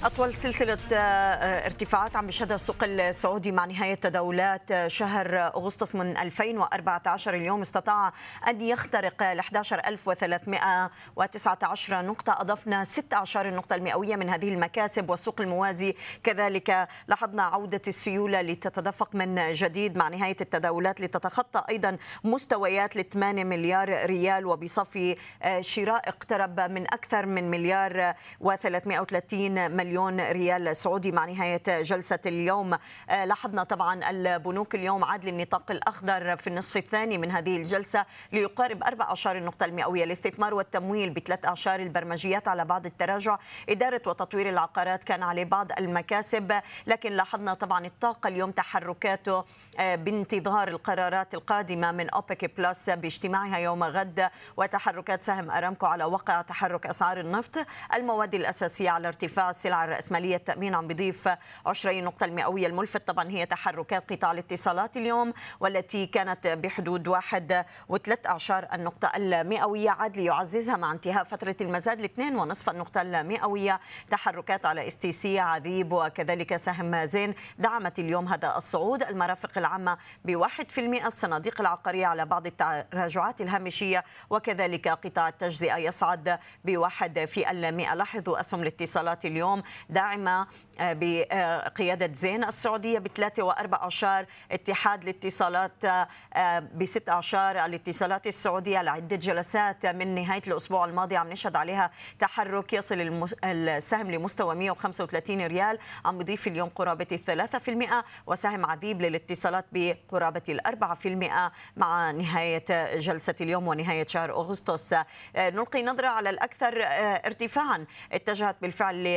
أطول سلسلة آه، ارتفاعات عم بيشهدها السوق السعودي مع نهاية تداولات آه، شهر أغسطس من 2014 اليوم استطاع أن يخترق ال 11319 نقطة. أضفنا 16 النقطة المئوية من هذه المكاسب والسوق الموازي. كذلك لاحظنا عودة السيولة لتتدفق من جديد مع نهاية التداولات. لتتخطى أيضا مستويات ل 8 مليار ريال وبصفي آه، شراء اقترب من أكثر من مليار و330 مليون مليون ريال سعودي مع نهاية جلسة اليوم. آه، لاحظنا طبعا البنوك اليوم عاد للنطاق الأخضر في النصف الثاني من هذه الجلسة ليقارب أربع أعشار النقطة المئوية. الاستثمار والتمويل بثلاث أعشار البرمجيات على بعض التراجع. إدارة وتطوير العقارات كان عليه بعض المكاسب. لكن لاحظنا طبعا الطاقة اليوم تحركاته آه، بانتظار القرارات القادمة من أوبك بلس باجتماعها يوم غد. وتحركات سهم أرامكو على وقع تحرك أسعار النفط. المواد الأساسية على ارتفاع السلع السلع الرأسمالية التأمين عم بيضيف 20 نقطة المئوية الملفت. طبعا هي تحركات قطاع الاتصالات اليوم والتي كانت بحدود واحد وثلاث أعشار النقطة المئوية. عاد ليعززها مع انتهاء فترة المزاد لاثنين ونصف النقطة المئوية. تحركات على STC عذيب وكذلك سهم زين. دعمت اليوم هذا الصعود المرافق العامة بواحد في المئة. الصناديق العقارية على بعض التراجعات الهامشية وكذلك قطاع التجزئة يصعد بواحد في المئة. لاحظوا أسهم الاتصالات اليوم داعمة آه، بقيادة زين السعودية بثلاثة وأربع أعشار اتحاد الاتصالات آه، بست أعشار الاتصالات السعودية لعدة جلسات من نهاية الأسبوع الماضي عم نشهد عليها تحرك يصل السهم لمستوى 135 ريال عم بيضيف اليوم قرابة الثلاثة في المئة وسهم عذيب للاتصالات بقرابة الأربعة في المئة مع نهاية جلسة اليوم ونهاية شهر أغسطس. آه، نلقي نظرة على الأكثر ارتفاعا اتجهت بالفعل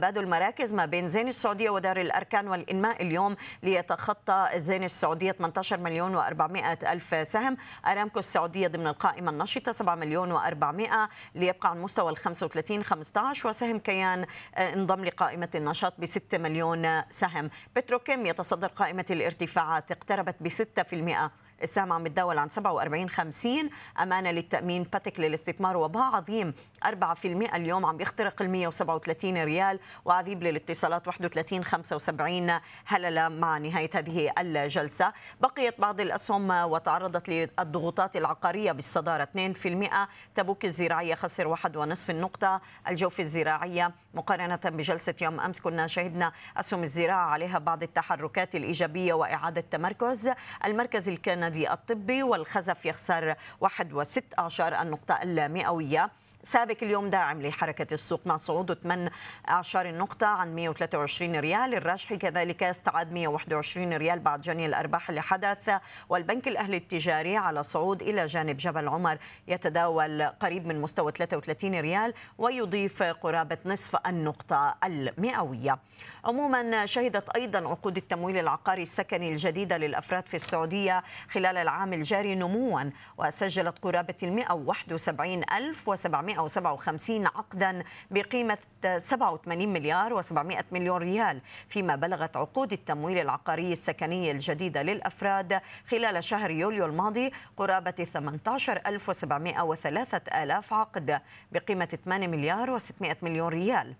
تبادل مراكز ما بين زين السعودية ودار الأركان والإنماء اليوم ليتخطى زين السعودية 18 مليون و400 ألف سهم. أرامكو السعودية ضمن القائمة النشطة 7 مليون و400 ليبقى عن مستوى ال 35 15 وسهم كيان انضم لقائمة النشاط ب 6 مليون سهم. بتروكيم يتصدر قائمة الارتفاعات اقتربت ب 6% السهم عم يتداول عن 47 50 امانه للتأمين باتك للاستثمار وباع عظيم. 4% اليوم عم يخترق ال 137 ريال وعذيب للاتصالات 31 75 هلله مع نهاية هذه الجلسة. بقيت بعض الأسهم وتعرضت للضغوطات العقارية بالصدارة. 2% تبوك الزراعية خسر 1.5 النقطة. الجوف الزراعية مقارنة بجلسة يوم أمس كنا شهدنا أسهم الزراعة عليها بعض التحركات الإيجابية وإعادة تمركز. المركز الكندي النادي الطبي والخزف يخسر 1.16 النقطة المئوية. سابق اليوم داعم لحركة السوق مع صعود 18 النقطة عن 123 ريال. الراجحي كذلك استعاد 121 ريال بعد جني الأرباح اللي حدث. والبنك الأهلي التجاري على صعود إلى جانب جبل عمر. يتداول قريب من مستوى 33 ريال ويضيف قرابة نصف النقطة المئوية. عموما شهدت أيضا عقود التمويل العقاري السكني الجديدة للأفراد في السعودية خلال العام الجاري نموا وسجلت قرابة 171700 157 عقدا بقيمة 87 مليار و700 مليون ريال فيما بلغت عقود التمويل العقاري السكني الجديدة للأفراد خلال شهر يوليو الماضي قرابة 18703 آلاف عقد بقيمة 8 مليار و600 مليون ريال.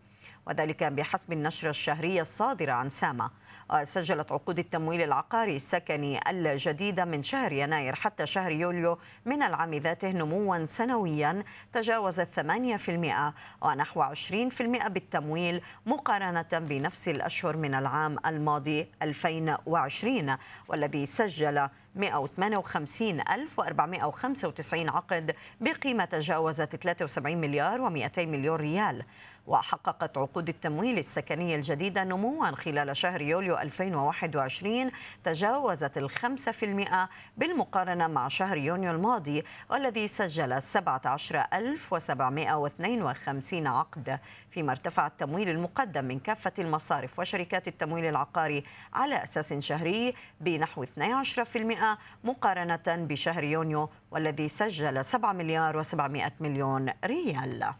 وذلك بحسب النشرة الشهرية الصادرة عن ساما سجلت عقود التمويل العقاري السكني الجديدة من شهر يناير حتى شهر يوليو من العام ذاته نموا سنويا تجاوز 8% ونحو 20% بالتمويل مقارنة بنفس الأشهر من العام الماضي 2020 والذي سجل 158495 عقد بقيمة تجاوزت 73 مليار و200 مليون ريال. وحققت عقود التمويل السكني الجديدة نموا خلال شهر يوليو 2021 تجاوزت الخمسة في المئة بالمقارنة مع شهر يونيو الماضي والذي سجل 17752 عقد. فيما ارتفع التمويل المقدم من كافة المصارف وشركات التمويل العقاري على أساس شهري بنحو 12% مقارنة بشهر يونيو والذي سجل 7 مليار و700 مليون ريال.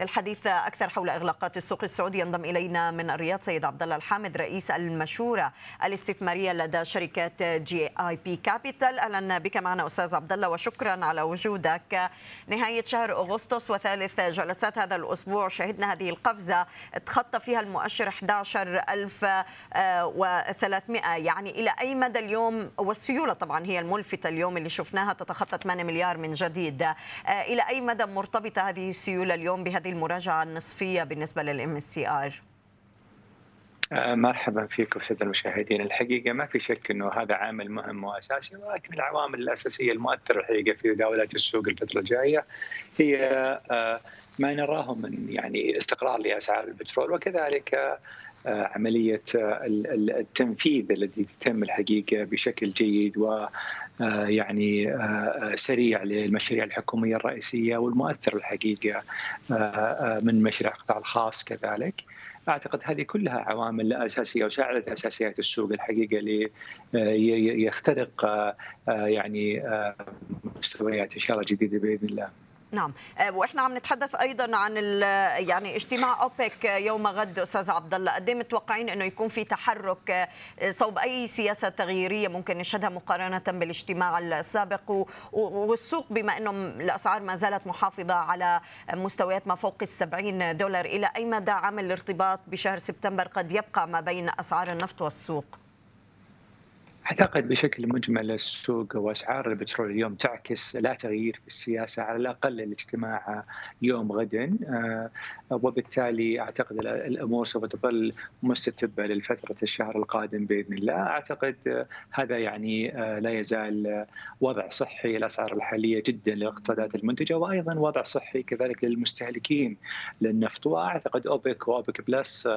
للحديث أكثر حول إغلاقات السوق السعودي ينضم إلينا من الرياض سيد عبد الله الحامد رئيس المشورة الاستثمارية لدى شركة GIB Capital. أهلا بك معنا أستاذ عبد الله وشكرا على وجودك. نهاية شهر أغسطس وثالث جلسات هذا الأسبوع شهدنا هذه القفزة. تخطى فيها المؤشر 11300 يعني إلى أي مدى اليوم؟ والسيولة طبعا هي الملفتة اليوم اللي شفناها تتخطى 8 مليار من جديد. إلى أي مدى مرتبطة هذه السيولة اليوم بهذه المراجعة النصفية بالنسبة لل MSCI. مرحبا فيكم سيد المشاهدين. الحقيقة ما في شك أنه هذا عامل مهم وأساسي ولكن العوامل الأساسية المؤثرة الحقيقة في تداولات السوق الفترة الجاية هي ما نراه من يعني استقرار لأسعار البترول وكذلك عملية التنفيذ الذي يتم الحقيقة بشكل جيد يعني سريع للمشاريع الحكومية الرئيسية والمؤثر الحقيقة من مشاريع القطاع الخاص كذلك. أعتقد هذه كلها عوامل أساسية وساعدت أساسيات السوق الحقيقة ليخترق يعني مستويات إن شاء الله جديدة بإذن الله. نعم. وإحنا عم نتحدث أيضا عن يعني اجتماع أوبك يوم غد أستاذ عبد الله. قد متوقعين إنه يكون في تحرك صوب أي سياسة تغييرية ممكن نشهدها مقارنة بالاجتماع السابق؟ والسوق بما إنه الأسعار ما زالت محافظة على مستويات ما فوق ال 70 دولار إلى أي مدى عمل الارتباط بشهر سبتمبر قد يبقى ما بين أسعار النفط والسوق؟ أعتقد بشكل مجمل السوق وأسعار البترول اليوم تعكس لا تغيير في السياسة على الأقل الاجتماع يوم غد. وبالتالي أعتقد الأمور سوف تظل مستتبة للفترة الشهر القادم بإذن الله، أعتقد هذا يعني لا يزال وضع صحي الاسعار الحالية جدا للاقتصادات المنتجة وأيضا وضع صحي كذلك للمستهلكين للنفط. وأعتقد أوبك وأوبك بلس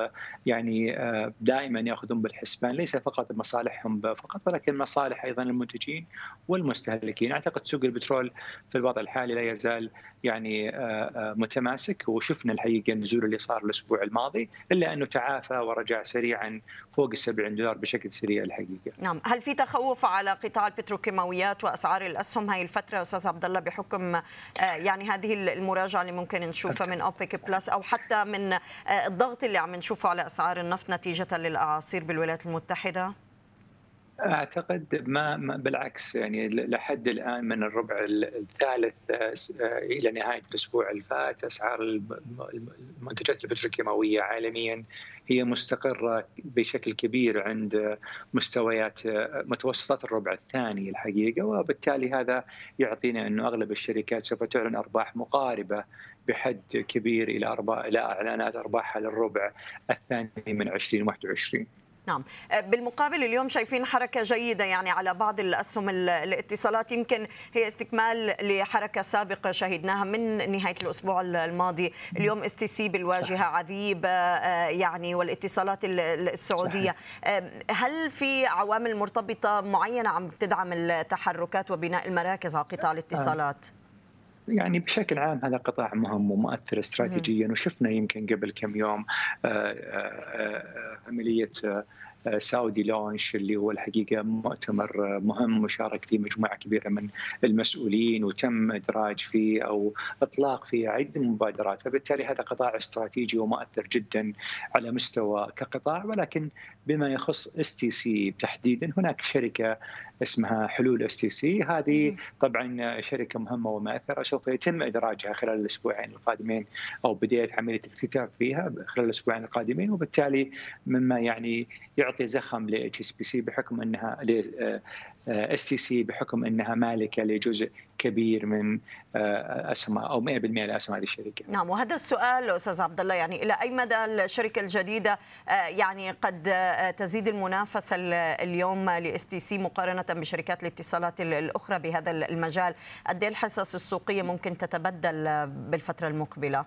يعني دائما يأخذون بالحسبان ليس فقط مصالحهم فقط ولكن مصالح أيضا المنتجين والمستهلكين، أعتقد سوق البترول في الوضع الحالي لا يزال يعني متماسك وشفنا الحقيقة النزول اللي صار الأسبوع الماضي إلا أنه تعافى ورجع سريعا فوق ال 70 دولار بشكل سريع الحقيقة. نعم، هل في تخوف على قطاع البتروكيماويات وأسعار الأسهم هاي الفترة أستاذ عبد الله بحكم يعني هذه المراجعة اللي ممكن نشوفها من أوبك بلس أو حتى من الضغط اللي عم نشوفه على أسعار النفط نتيجة للأعاصير بالولايات المتحدة؟ أعتقد ما, بالعكس يعني لحد الآن من الربع الثالث إلى نهاية الأسبوع الفات أسعار المنتجات البتروكيماويه عالميا هي مستقرة بشكل كبير عند مستويات متوسطات الربع الثاني الحقيقة وبالتالي هذا يعطينا إنه أغلب الشركات سوف تعلن أرباح مقاربة بحد كبير إلى أرباح إلى إعلانات أرباحها للربع الثاني من 2021 نعم. بالمقابل اليوم شايفين حركة جيدة يعني على بعض الأسهم الاتصالات. يمكن هي استكمال لحركة سابقة شهدناها من نهاية الأسبوع الماضي. اليوم STC بالواجهة عذيب يعني والاتصالات السعودية. صحيح. هل في عوامل مرتبطة معينة عم تدعم التحركات وبناء المراكز على قطاع الاتصالات؟ يعني بشكل عام هذا قطاع مهم ومؤثر استراتيجيا وشفنا يمكن قبل كم يوم عملية ساودي لونش اللي هو الحقيقة مؤتمر مهم مشارك فيه مجموعة كبيرة من المسؤولين وتم إدراج فيه أو إطلاق فيه عدة مبادرات. فبالتالي هذا قطاع استراتيجي ومؤثر جدا على مستوى كقطاع. ولكن بما يخص STC تحديدا هناك شركة اسمها حلول STC هذه طبعا شركة مهمة ومؤثرة. سوف يتم إدراجها خلال الأسبوعين القادمين أو بداية عملية الاكتتاب فيها خلال الأسبوعين القادمين. وبالتالي مما يعني يعطي زخم ل STC بحكم إنها STC بحكم إنها مالكة لجزء كبير من اسهم أو 100% لاسهم هذه الشركة. نعم وهذا السؤال أستاذ عبد الله يعني إلى أي مدى الشركة الجديدة يعني قد تزيد المنافسة اليوم ل STC مقارنة بشركات الاتصالات الأخرى بهذا المجال، قد إيه الحصص السوقية ممكن تتبدل بالفترة المقبلة؟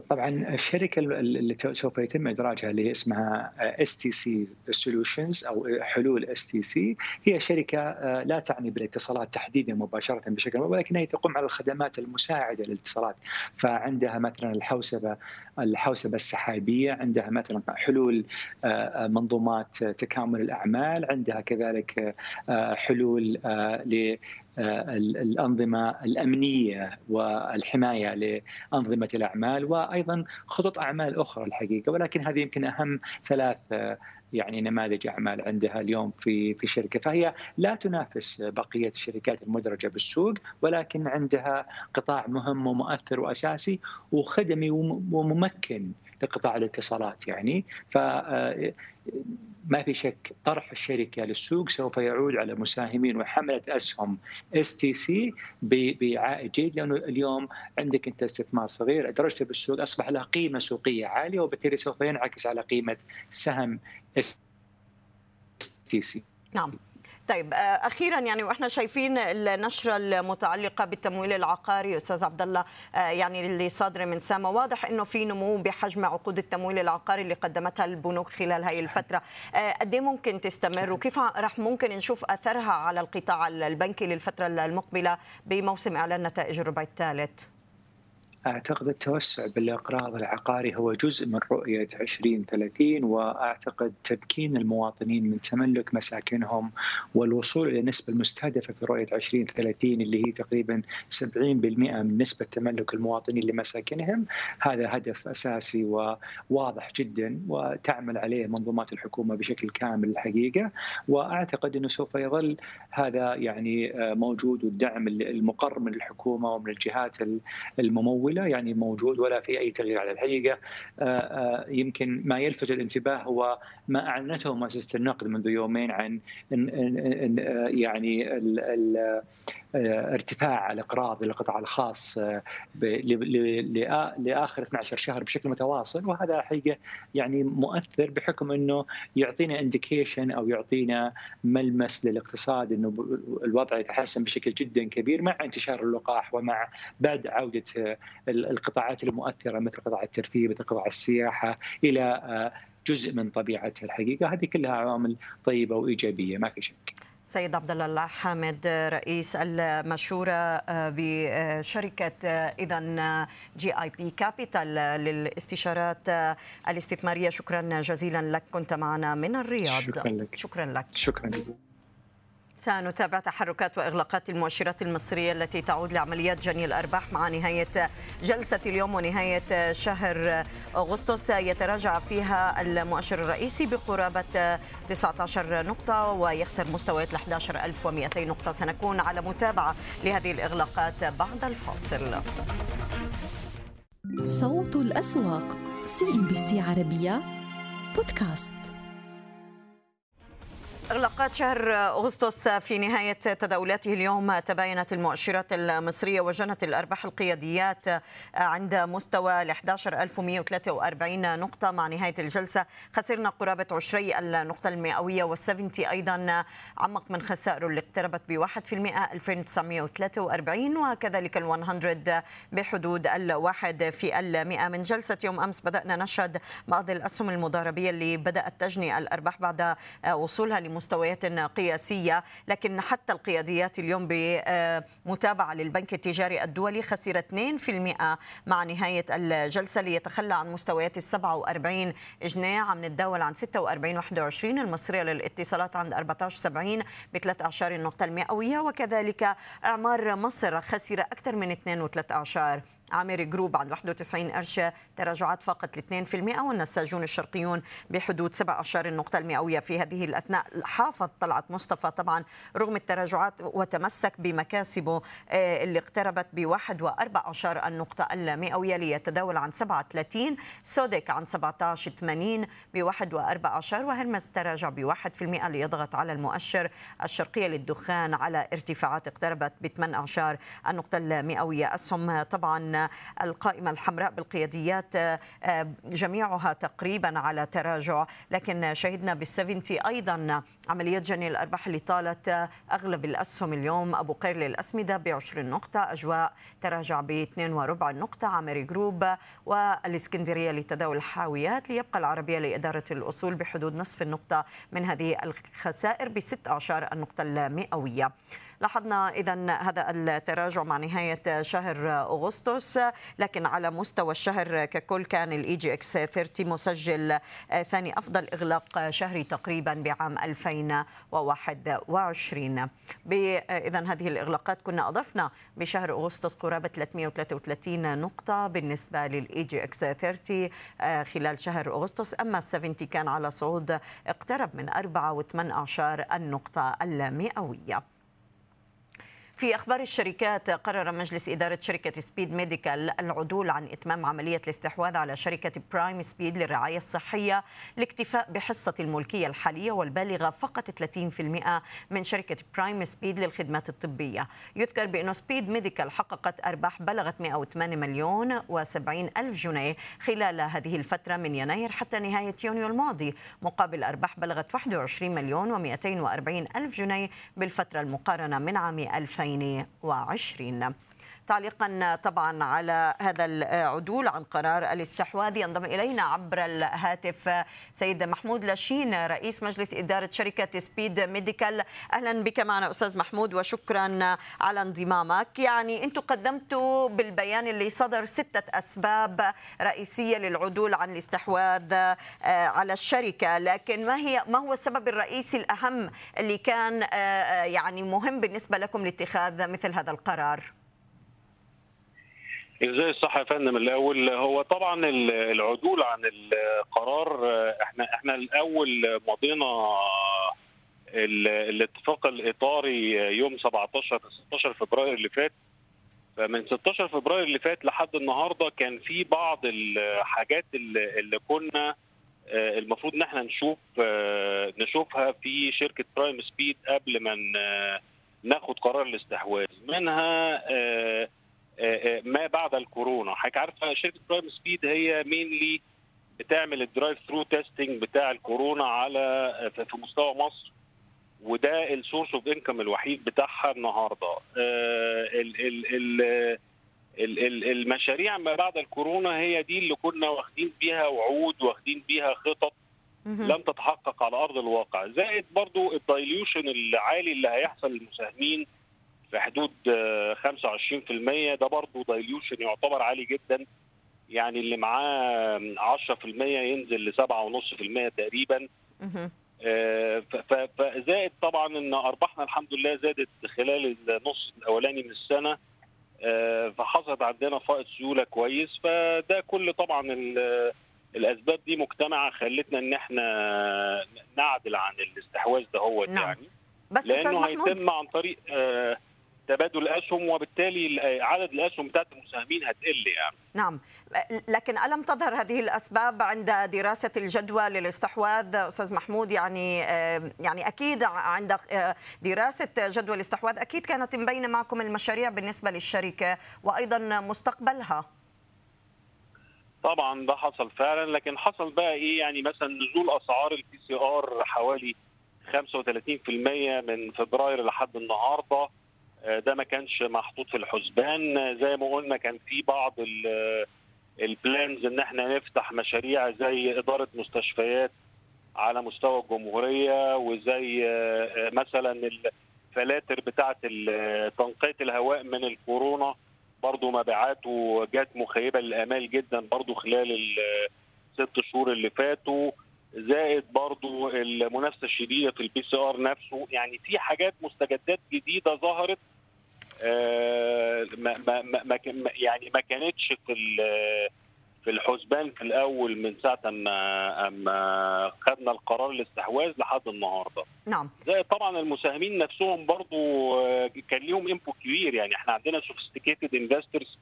طبعا الشركة اللي سوف يتم إدراجها اللي اسمها STC Solutions أو حلول STC هي شركة لا تعني بالاتصالات تحديدا مباشرة بشكل ولكن هي تقوم على الخدمات المساعدة للاتصالات. فعندها مثلا الحوسبة الحوسبة السحابية عندها مثلا حلول منظومات تكامل الأعمال عندها كذلك حلول ل الأنظمة الأمنية والحماية لأنظمة الأعمال وأيضا خطط أعمال أخرى الحقيقة ولكن هذه يمكن أهم ثلاث يعني نماذج أعمال عندها اليوم في في شركة. فهي لا تنافس بقية الشركات المدرجة بالسوق ولكن عندها قطاع مهم ومؤثر وأساسي وخدمي وممكن لقطاع الاتصالات يعني ف ما في شك طرح الشركة للسوق سوف يعود على مساهمين وحملة أسهم STC بعائد جيد لأنه اليوم عندك أنت استثمار صغير أدرجته بالسوق أصبح له قيمة سوقية عالية وبالتالي سوف ينعكس على قيمة سهم STC. نعم. طيب أخيرا يعني وإحنا شايفين النشرة المتعلقة بالتمويل العقاري أستاذ عبد الله يعني اللي صادره من ساما واضح إنه في نمو بحجم عقود التمويل العقاري اللي قدمتها البنوك خلال هذه الفترة. قد ممكن تستمر؟ وكيف راح ممكن نشوف أثرها على القطاع البنكي للفترة المقبلة بموسم إعلان نتائج الربع الثالث؟ أعتقد التوسع بالإقراض العقاري هو جزء من رؤية 2030 وأعتقد تمكين المواطنين من تملك مساكنهم والوصول إلى النسبة المستهدفه في رؤية 2030 اللي هي تقريبا 70% من نسبة تملك المواطنين لمساكنهم. هذا هدف أساسي وواضح جدا وتعمل عليه منظومات الحكومة بشكل كامل الحقيقة. وأعتقد إنه سوف يظل هذا يعني موجود والدعم المقر من الحكومة ومن الجهات الممولة طويله يعني موجود ولا في أي تغيير على الحقيقة. يمكن ما يلفت الانتباه هو ما أعلنته مؤسسة النقد منذ يومين عن يعني ال ال ارتفاع الإقراض للقطاع الخاص لآخر 12 شهر بشكل متواصل. وهذا حقيقه يعني مؤثر بحكم إنه يعطينا انديكيشن أو يعطينا ملمس للاقتصاد إنه الوضع يتحسن بشكل جدا كبير مع انتشار اللقاح ومع بعد عودة القطاعات المؤثرة مثل قطاع الترفيه مثل قطاع السياحة إلى جزء من طبيعتها الحقيقة. هذه كلها عوامل طيبة وإيجابية ما في شك. سيد عبد الله حامد رئيس المشورة بشركة اذا GIB Capital للاستشارات الاستثمارية. شكرا جزيلا لك كنت معنا من الرياض. شكرا لك. شكرا لك. شكرا جزيلا. سنتابع تحركات وإغلاقات المؤشرات المصرية التي تعود لعمليات جني الأرباح مع نهاية جلسة اليوم ونهاية شهر أغسطس. يتراجع فيها المؤشر الرئيسي بقرابة 19 نقطة ويخسر مستويات ل 11200 نقطة. سنكون على متابعة لهذه الإغلاقات بعد الفاصل. صوت الأسواق CNBC عربية بودكاست. إغلاقات شهر أغسطس في نهاية تداولاته اليوم تباينت المؤشرات المصرية وجنت الأرباح القياديات عند مستوى ل 11143 نقطة مع نهاية الجلسة. خسرنا قرابة عشري النقطة المئوية والسفنتي أيضا عمق من خسائره اللي اقتربت ب 1% 2943 وكذلك ال 100 بحدود الواحد في المئة. من جلسة يوم أمس بدأنا نشهد بعض الأسهم المضاربية اللي بدأت تجني الأرباح بعد وصولها لمستويات قياسية لكن حتى القياديات اليوم بمتابعة للبنك التجاري الدولي خسر 2% مع نهاية الجلسة ليتخلى عن مستويات ال 47 جنيه عم نتداول عن 46 21 المصرية للاتصالات عند 14 70 بثلاث أعشار النقطة المئوية وكذلك إعمار مصر خسر أكثر من 2 و3 أعشار. عامري جروب عند 91 قرش تراجعات فقط ل 2% والنساجون الشرقيون بحدود 7 أعشار النقطة المئوية في هذه الأثناء حافظ طلعت مصطفى طبعا رغم التراجعات وتمسك بمكاسبه اللي اقتربت وأربع أعشار النقطة المئوية ليتداول عن 37 سودك عن 17 80 بواحد وأربع أعشار وهرمز تراجع في المئة ليضغط على المؤشر الشرقية للدخان على ارتفاعات اقتربت ب 8 أعشار النقطة المئوية. أسهم طبعا القائمة الحمراء بالقياديات جميعها تقريبا على تراجع لكن شهدنا بالسفنتي أيضا عمليات جني الأرباح اللي طالت أغلب الأسهم اليوم. أبو قير للأسمدة ب 20 نقطة أجواء تراجع ب 2 وربع نقطة. عامري جروب والإسكندرية لتداول الحاويات ليبقى العربية لإدارة الأصول بحدود نصف النقطة من هذه الخسائر بست أعشار النقطة المئوية. لاحظنا اذا هذا التراجع مع نهاية شهر أغسطس لكن على مستوى الشهر ككل كان ال EGX 30 مسجل ثاني أفضل إغلاق شهري تقريبا بعام 2021 اذا هذه الإغلاقات كنا أضفنا بشهر أغسطس قرابة 333 نقطة بالنسبة لل EGX 30 خلال شهر أغسطس أما 70 كان على صعود اقترب من 4 و8 اعشار النقطة المئوية. في أخبار الشركات قرر مجلس إدارة شركة سبيد ميديكال العدول عن إتمام عملية الاستحواذ على شركة برايم سبيد للرعاية الصحية لاكتفاء بحصة الملكية الحالية والبالغة فقط 30% من شركة برايم سبيد للخدمات الطبية. يذكر بأن سبيد ميديكال حققت أرباح بلغت 108 مليون و70 ألف جنيه خلال هذه الفترة من يناير حتى نهاية يونيو الماضي مقابل أرباح بلغت 21 مليون و240 ألف جنيه بالفترة المقارنة من عام 2000 2020 تعليقا طبعا على هذا العدول عن قرار الاستحواذ ينضم إلينا عبر الهاتف سيد محمود لاشين رئيس مجلس إدارة شركة سبيد ميديكال. أهلا بك معنا أستاذ محمود وشكرا على انضمامك. يعني أنتم قدمتوا بالبيان اللي صدر ستة أسباب رئيسية للعدول عن الاستحواذ على الشركة. لكن ما هي ما هو السبب الرئيسي الأهم اللي كان يعني مهم بالنسبة لكم لاتخاذ مثل هذا القرار؟ إزاي الصح يا فندم؟ الأول هو طبعا العدول عن القرار. إحنا إحنا الأول مضينا الاتفاق الإطاري يوم 17 16 فبراير اللي فات. فمن 16 فبراير اللي فات لحد النهارده كان في بعض الحاجات اللي, اللي كنا المفروض إن إحنا نشوف نشوفها في شركة برايم سبيد قبل ما ناخد قرار الاستحواذ. منها ما بعد الكورونا. حضرتك عارفه شركة برايم سبيد هي mainly بتعمل ال drive-through testing بتاع الكورونا على في مستوى مصر وده ال source of income الوحيد بتاعها النهارده. المشاريع ما بعد الكورونا هي دي اللي كنا واخدين بيها وعود واخدين بيها خطط لم تتحقق على أرض الواقع. زائد برضو ال dilution العالي اللي هيحصل للمساهمين في حدود 25% ده برضو dilution يعتبر عالي جدا. يعني اللي معاه 10% ينزل ل 7.5% تقريبا. فزائد طبعا إن ارباحنا الحمد لله زادت خلال النص الأولاني من السنة. فحصلت عندنا فائض سيولة كويس. فده كل طبعا الأسباب دي مجتمعة خلتنا إن إحنا نعدل عن الاستحواذ ده هو نعم. يعني. بس لأنه هيتم عن طريق تبادل الأسهم وبالتالي عدد الأسهم بتاعت المساهمين هتقل يعني. نعم. لكن ألم تظهر هذه الأسباب عند دراسة الجدوى للاستحواذ أستاذ محمود؟ يعني يعني أكيد عند دراسة جدوى الاستحواذ أكيد كانت مبينه معكم المشاريع بالنسبة للشركة وأيضا مستقبلها. طبعا ده حصل فعلا لكن حصل بقى إيه؟ يعني مثلا نزول أسعار ال PCR حوالي 35% من فبراير لحد النهارده. ده ما كانش محطوط في الحسبان. زي ما قلنا كان في بعض ال plans إن إحنا نفتح مشاريع زي إدارة مستشفيات على مستوى الجمهورية وزي مثلا الفلاتر بتاعة تنقية الهواء من الكورونا. برضو مبيعاته جت مخيبة للآمال جدا برضو خلال الست شهور اللي فاتوا. زائد برضو المنافسة الشديدة في ال PCR نفسه. يعني في حاجات مستجدات جديدة ظهرت آه ما ما ما يعني ما كانتش في في الحسبان في الأول من ساعة ما أما خدنا القرار الاستحواذ لحد النهارده. نعم. زائد طبعا المساهمين نفسهم برضو كان ليهم input كبير يعني إحنا عندنا sophisticated investors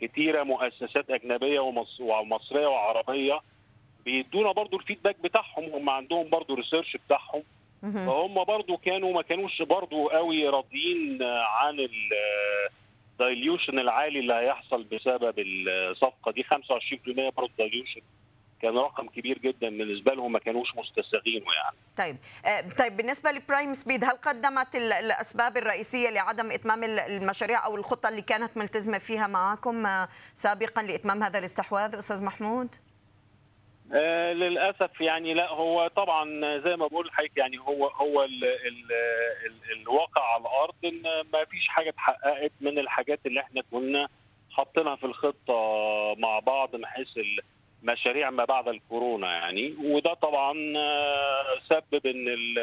كتيرة مؤسسات أجنبية ومصرية وعربية بيدونا برضو ال feedback بتاعهم هم عندهم برضو research بتاعهم فهم برضو كانوا ما كانوش برضو قوي راضيين عن ال dilution العالي اللي هيحصل بسبب الصفقة دي 25% برضو dilution كان رقم كبير جدا بالنسبة لهم ما كانوش مستساغينه يعني. طيب طيب بالنسبة لبرايم سبيد هل قدمت الأسباب الرئيسية لعدم إتمام المشاريع أو الخطة اللي كانت ملتزمة فيها معكم سابقا لإتمام هذا الاستحواذ أستاذ محمود؟ آه للأسف يعني لا هو طبعا زي ما بقول لحضرتك يعني هو هو ال ال ال الواقع على الأرض إن ما فيش حاجة اتحققت من الحاجات اللي إحنا كنا حاطينها في الخطة مع بعض من حيث مشاريع ما بعد الكورونا يعني. وده طبعا سبب إن ال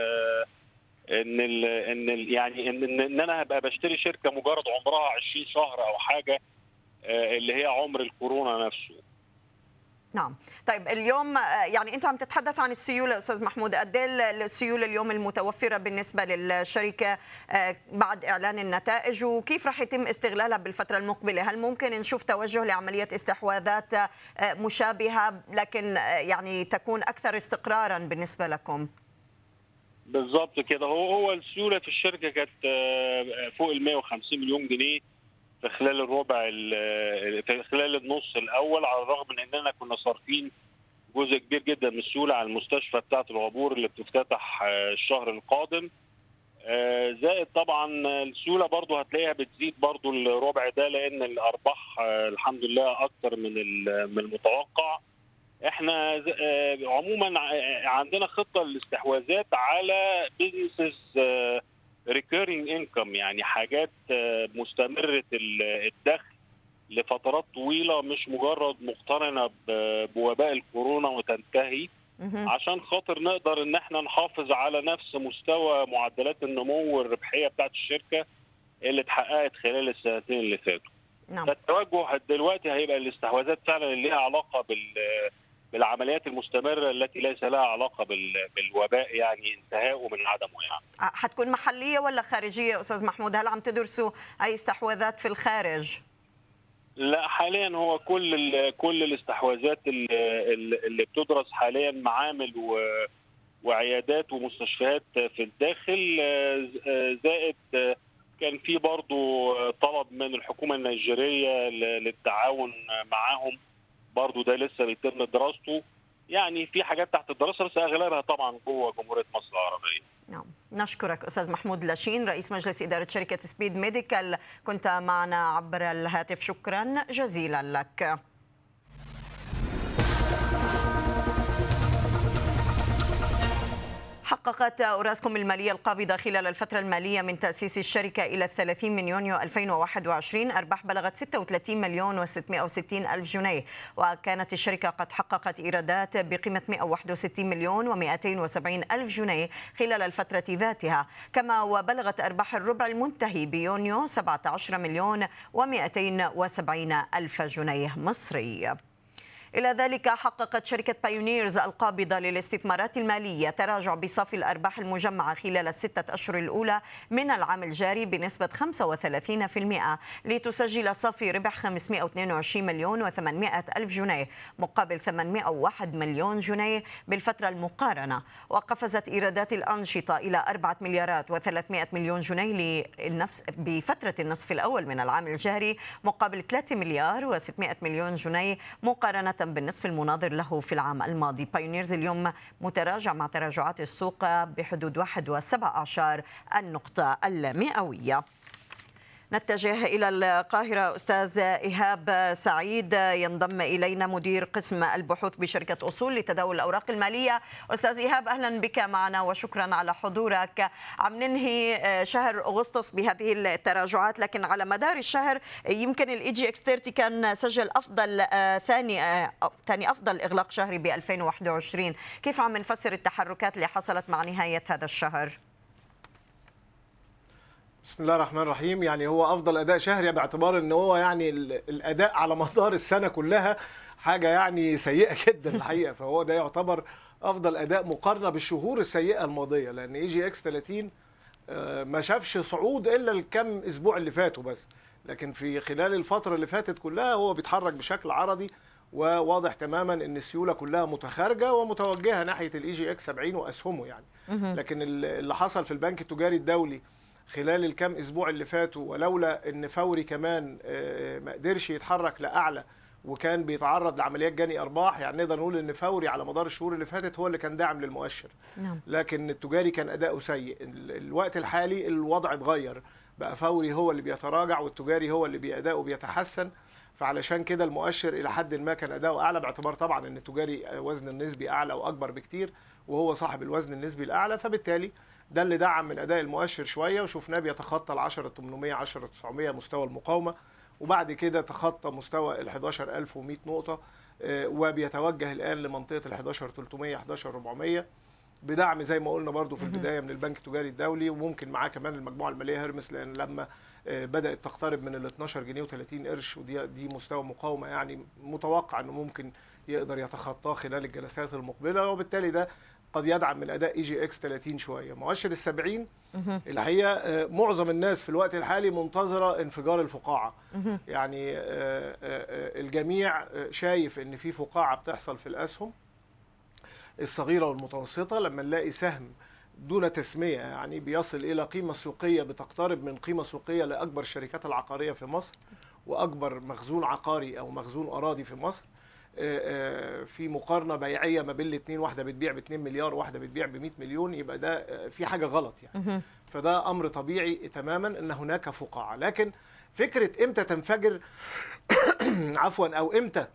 إن ال إن ال يعني إن, إن أنا هبقى بشتري شركة مجرد عمرها 20 شهر أو حاجة اللي هي عمر الكورونا نفسه. نعم. طيب اليوم يعني أنت عم تتحدث عن السيولة أستاذ محمود. قد إيه السيولة اليوم المتوفرة بالنسبة للشركة بعد إعلان النتائج؟ وكيف راح يتم استغلالها بالفترة المقبلة؟ هل ممكن نشوف توجه لعملية استحواذات مشابهة لكن يعني تكون أكثر استقرارا بالنسبة لكم؟ بالضبط كده. هو هو السيولة في الشركة كانت فوق ال 150 مليون جنيه. في خلال الربع في خلال النص الأول على الرغم من إننا كنا صارفين جزء كبير جدا من السيوله على المستشفى بتاعة العبور اللي بتفتتح الشهر القادم. زائد طبعا السيوله برضو هتلاقيها بتزيد برضو الربع ده لأن الأرباح الحمد لله أكتر من من المتوقع. إحنا عموما عندنا خطة للاستحواذات على businesses recurring income يعني حاجات مستمرة الدخل لفترات طويلة مش مجرد مقترنه بوباء الكورونا وتنتهي عشان خاطر نقدر إن إحنا نحافظ على نفس مستوى معدلات النمو والربحيه بتاعت الشركة اللي اتحققت خلال السنتين اللي فاتوا. نعم. فالتوجه دلوقتي هيبقى الاستحواذات فعلا اللي ليها علاقة بال بالعمليات المستمرة التي ليس لها علاقة بالوباء يعني انتهائه من عدمه يعني. حتكون محلية ولا خارجية أستاذ محمود؟ هل عم تدرسوا أي استحواذات في الخارج؟ لا حاليا هو كل كل الاستحواذات اللي, اللي بتدرس حاليا معامل و وعيادات ومستشفيات في الداخل زائد كان في برضو طلب من الحكومة النيجيرية للتعاون معاهم برضو ده لسه بيتم دراسته يعني في حاجات تحت الدراسة بس أغلبها طبعا جوه جمهورية مصر العربية. نعم نشكرك أستاذ محمود لاشين رئيس مجلس إدارة شركة سبيد ميديكال كنت معنا عبر الهاتف شكرا جزيلا لك. حققت أوراسكوم المالية القابضة خلال الفترة المالية من تأسيس الشركة إلى الثلاثين من يونيو 2021 أرباح بلغت 36 مليون و660 ألف جنيه. وكانت الشركة قد حققت إيرادات بقيمة 161 مليون و270 ألف جنيه خلال الفترة ذاتها. كما وبلغت أرباح الربع المنتهي بيونيو 17 مليون و270 ألف جنيه مصري. إلى ذلك حققت شركة بايونيرز القابضة للاستثمارات المالية تراجع بصافي الأرباح المجمعة خلال الستة أشهر الأولى من العام الجاري بنسبة 35% لتسجل صافي ربح 522 مليون و800 ألف جنيه مقابل 801 مليون جنيه بالفترة المقارنة. وقفزت إيرادات الأنشطة إلى 4 مليارات و300 مليون جنيه للنفس بفترة النصف الأول من العام الجاري مقابل 3 مليار و600 مليون جنيه مقارنة بالنصف المناظر له في العام الماضي. بايونيرز اليوم متراجع مع تراجعات السوق بحدود 1.17 النقطة المئوية. نتجه إلى القاهرة أستاذ إيهاب سعيد. ينضم إلينا مدير قسم البحوث بشركة أصول لتداول الأوراق المالية. أستاذ إيهاب أهلا بك معنا وشكرا على حضورك. عم ننهي شهر أغسطس بهذه التراجعات لكن على مدار الشهر يمكن ال EGX 30 كان سجل أفضل ثاني ثاني أفضل إغلاق شهري ب 2021 كيف عم نفسر التحركات اللي حصلت مع نهاية هذا الشهر؟ بسم الله الرحمن الرحيم. يعني هو أفضل أداء شهري باعتبار إن هو يعني الأداء على مدار السنة كلها حاجة يعني سيئة جدا الحقيقة. فهو ده يعتبر أفضل أداء مقارنة بالشهور السيئة الماضية لأن EGX 30 ما شافش صعود إلا الكم أسبوع اللي فاتوا بس. لكن في خلال الفترة اللي فاتت كلها هو بيتحرك بشكل عرضي وواضح تماما إن السيولة كلها متخارجة ومتوجهة ناحية ال EGX 70 وأسهمه يعني. لكن اللي حصل في البنك التجاري الدولي خلال الكام أسبوع اللي فاتوا ولولا إن فوري كمان ما قدرش يتحرك لأعلى وكان بيتعرض لعمليات جني أرباح يعني نقدر نقول إن فوري على مدار الشهور اللي فاتت هو اللي كان داعم للمؤشر. نعم. لكن التجاري كان أداؤه سيء. الوقت الحالي الوضع اتغير. بقى فوري هو اللي بيتراجع والتجاري هو اللي أداؤه بيتحسن. فعلشان كده المؤشر إلى حد ما كان أداؤه أعلى باعتبار طبعا إن التجاري وزن النسبي أعلى وأكبر بكتير وهو صاحب الوزن النسبي الأعلى. فبالتالي ده اللي دعم من أداء المؤشر شوية وشفناه بيتخطى ال 10800 10900 مستوى المقاومة وبعد كده تخطى مستوى ال 11100 نقطة وبيتوجه الآن لمنطقة ال 11300 11400 بدعم زي ما قلنا برضو في البداية من البنك التجاري الدولي وممكن معاه كمان المجموعة المالية هيرمس لأن لما بدأت تقترب من ال 12 جنيه و30 قرش ودي دي مستوى مقاومة يعني متوقع إنه ممكن يقدر يتخطاه خلال الجلسات المقبلة وبالتالي ده قد يدعم من أداء EGX 30 شوية. مؤشر ال 70 الحقيقة معظم الناس في الوقت الحالي منتظرة انفجار الفقاعة. يعني الجميع شايف إن في فقاعة بتحصل في الأسهم الصغيرة والمتوسطة. لما نلاقي سهم دون تسمية يعني بيصل إلى قيمة سوقية بتقترب من قيمة سوقية لأكبر الشركات العقارية في مصر وأكبر مخزون عقاري أو مخزون أراضي في مصر في مقارنة بيعية ما بين الاثنين واحدة بتبيع ب 2 مليار وواحده بتبيع ب 100 مليون يبقى ده في حاجة غلط يعني. فده أمر طبيعي تماما إن هناك فقاعة. لكن فكرة إمتى تنفجر؟ عفوا أو إمتى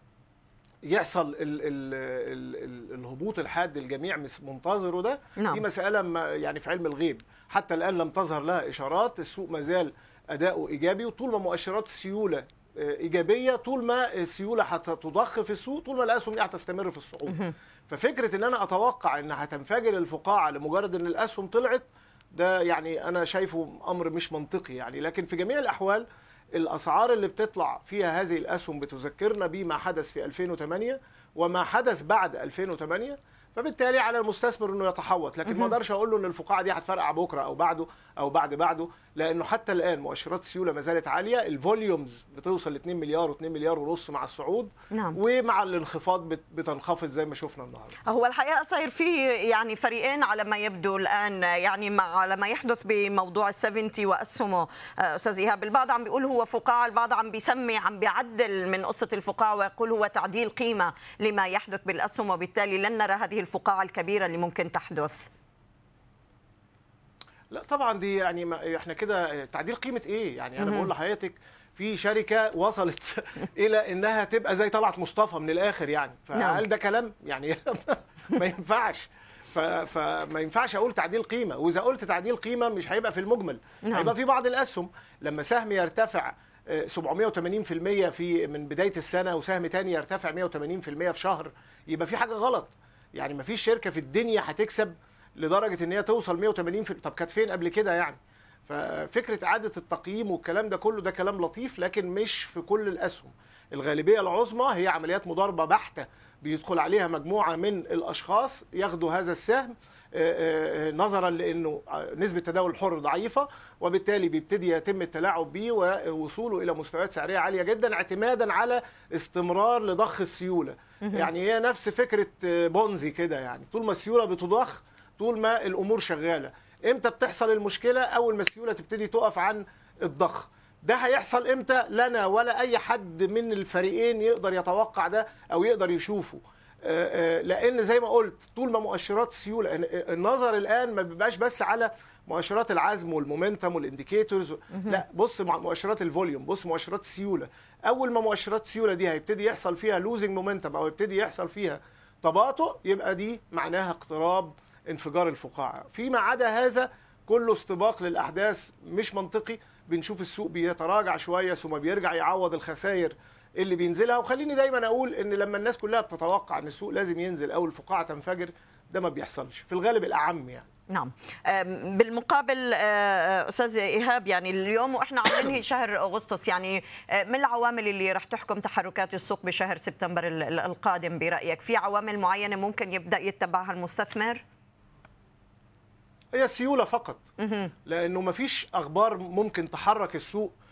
يحصل ال ال ال ال الهبوط الحاد الجميع منتظره ده؟ نعم. دي مساله يعني في علم الغيب. حتى الآن لم تظهر لها إشارات السوق ما زال أداؤه إيجابي وطول ما مؤشرات السيولة إيجابية طول ما السيولة هتضخ في السوق طول ما الأسهم دي هتستمر في الصعود ففكرة إن أنا أتوقع إن هتنفجر الفقاعة لمجرد إن الأسهم طلعت ده يعني أنا شايفه أمر مش منطقي يعني. لكن في جميع الأحوال الأسعار اللي بتطلع فيها هذه الأسهم بتذكرنا بما حدث في 2008 وما حدث بعد 2008 فبالتالي على المستثمر إنه يتحوط. لكن ما أقدرش أقول له إن الفقاعة دي هتفرقع بكرة أو بعده أو بعد بعده لأنه حتى الآن مؤشرات السيولة ما زالت عالية. الفوليومز بتوصل ل 2 مليار و2 مليار ونص مع الصعود نعم. ومع الانخفاض بتنخفض زي ما شفنا النهارده. هو الحقيقة صاير في يعني فريقين على ما يبدو الآن يعني مع على ما يحدث بموضوع ال70 وأسهمه. أستاذ إيهاب البعض عم بيقول هو فقاعة البعض عم بيسمي عم بيعدل من قصة الفقاعة ويقول هو تعديل قيمة لما يحدث بالأسهم وبالتالي لن نرى هذه الفقاعة الكبيرة اللي ممكن تحدث؟ لا طبعا دي يعني ما إحنا كده تعديل قيمة إيه؟ يعني أنا بقول لحضرتك في شركة وصلت إلى إنها تبقى زي طلعت مصطفى من الآخر يعني. فهل ده كلام؟ يعني ما ينفعش. فما ينفعش أقول تعديل قيمة. وإذا قلت تعديل قيمة مش هيبقى في المجمل. نعم. هيبقى في بعض الأسهم. لما سهم يرتفع آه، 780% في من بداية السنة وسهم تاني يرتفع 180% في شهر يبقى في حاجة غلط. يعني ما فيش شركة في الدنيا هتكسب لدرجة إن هي توصل 180 في... طب كانت فين قبل كده يعني؟ ففكرة إعادة التقييم والكلام ده كله ده كلام لطيف لكن مش في كل الأسهم. الغالبية العظمى هي عمليات مضاربة بحتة بيدخل عليها مجموعة من الأشخاص ياخدوا هذا السهم نظرا لأنه نسبة التداول الحر ضعيفة وبالتالي بيبتدي يتم التلاعب به ووصوله إلى مستويات سعرية عالية جدا اعتمادا على استمرار لضخ السيولة. يعني هي نفس فكرة آه، بونزي كده يعني. طول ما السيولة بتضخ طول ما الأمور شغالة. إمتى بتحصل المشكلة؟ أول ما السيولة تبتدي تقف عن الضخ. ده هيحصل إمتى؟ لا أنا ولا أي حد من الفريقين يقدر يتوقع ده أو يقدر يشوفه. آه، آه، لأن زي ما قلت طول ما مؤشرات السيوله آه، النظر الآن ما بيبقاش بس على مؤشرات العزم وال momentum وال indicators. لا بص مع مؤشرات ال volume بص مؤشرات السيوله أول ما مؤشرات السيوله دي هيبتدي يحصل فيها losing momentum أو يبتدي يحصل فيها تباطؤ يبقى دي معناها اقتراب انفجار الفقاعة. فيما عدا هذا كله استباق للأحداث مش منطقي. بنشوف السوق بيتراجع شوية ثم بيرجع يعوض الخسائر اللي بينزلها. وخليني دايما أقول إن لما الناس كلها بتتوقع إن السوق لازم ينزل أو الفقاعه تنفجر ده ما بيحصلش. في الغالب الأعم يعني. نعم. بالمقابل آه، أستاذ إيهاب يعني اليوم وإحنا عم ننهي شهر أغسطس يعني آه، من العوامل اللي رح تحكم تحركات السوق بشهر سبتمبر ال- ال- القادم برأيك؟ في عوامل معينة ممكن يبدأ يتبعها المستثمر؟ هي السيولة فقط. لأنه ما فيش أخبار ممكن تحرك السوق آه،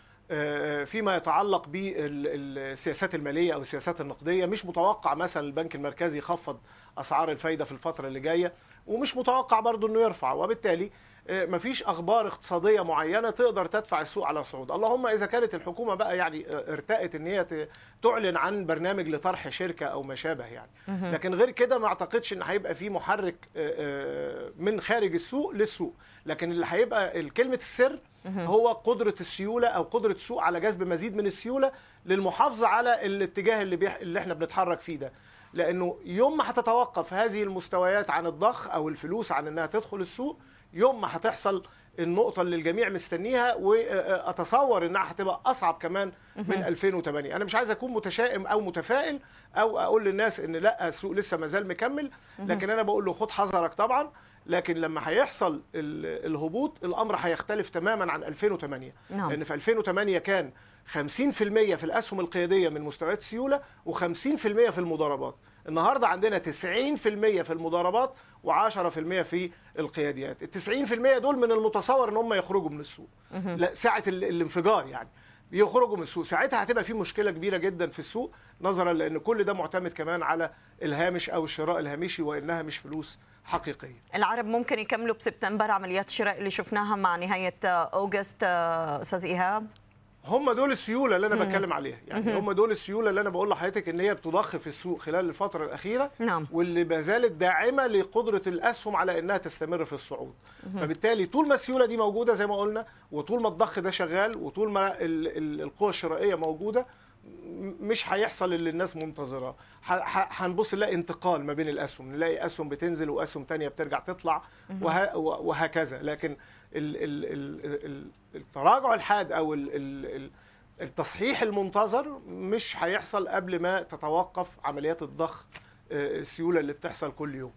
فيما يتعلق بالسياسات المالية أو السياسات النقدية مش متوقع مثلا البنك المركزي يخفض أسعار الفايدة في الفترة اللي جاية ومش متوقع برضه إنه يرفع وبالتالي آه، مفيش أخبار اقتصادية معينة تقدر تدفع السوق على صعود. اللهم إذا كانت الحكومة بقى يعني آه، ارتأت إن هي تعلن عن برنامج لطرح شركة أو ما شابه يعني لكن غير كده ما أعتقدش إن هيبقى في محرك آه، آه، من خارج السوق للسوق. لكن اللي هيبقى كلمة السر هو قدرة السيولة أو قدرة السوق على جذب مزيد من السيولة للمحافظة على الاتجاه اللي بيح... اللي إحنا بنتحرك فيه ده. لأنه يوم ما هتتوقف هذه المستويات عن الضخ أو الفلوس عن إنها تدخل السوق يوم ما هتحصل النقطة اللي الجميع مستنيها وأتصور إنها هتبقى أصعب كمان من 2008 أنا مش عايز أكون متشائم أو متفائل أو أقول للناس إن لأ السوق لسه مازال مكمل. لكن أنا بقول له خد حذرك طبعا. لكن لما هيحصل ال- الهبوط الأمر هيختلف تماما عن 2008 نعم. لأن في 2008 كان 50% في الأسهم القيادية من مستويات السيولة و50% في المضاربات. النهارده عندنا 90% في المضاربات و10% في القياديات. ال 90% دول من المتصور إن هم يخرجوا من السوق. لا ساعة ال- الانفجار يعني. يخرجوا من السوق. ساعتها هتبقى في مشكلة كبيرة جدا في السوق نظرا لأن كل ده معتمد كمان على الهامش أو الشراء الهامشي وإنها مش فلوس حقيقية. العرب ممكن يكملوا بسبتمبر عمليات الشراء اللي شفناها مع نهاية آه، اوغست آه، أستاذ إيهاب. هم دول السيولة اللي أنا بتكلم عليها. يعني هم دول السيولة اللي أنا بقول لحضرتك إن هي بتضخ في السوق خلال الفترة الأخيرة نعم. واللي ما زالت داعمة لقدرة الأسهم على إنها تستمر في الصعود. فبالتالي طول ما السيولة دي موجودة زي ما قلنا وطول ما الضخ ده شغال وطول ما ال- ال- القوى الشرائية موجودة مش هيحصل اللي الناس منتظراه. هنبص نلاقي انتقال ما بين الأسهم. نلاقي أسهم بتنزل وأسهم تانية بترجع تطلع وه- وهكذا. لكن ال ال ال ال التراجع الحاد أو ال ال ال التصحيح المنتظر مش هيحصل قبل ما تتوقف عمليات الضخ آه، السيولة اللي بتحصل كل يوم.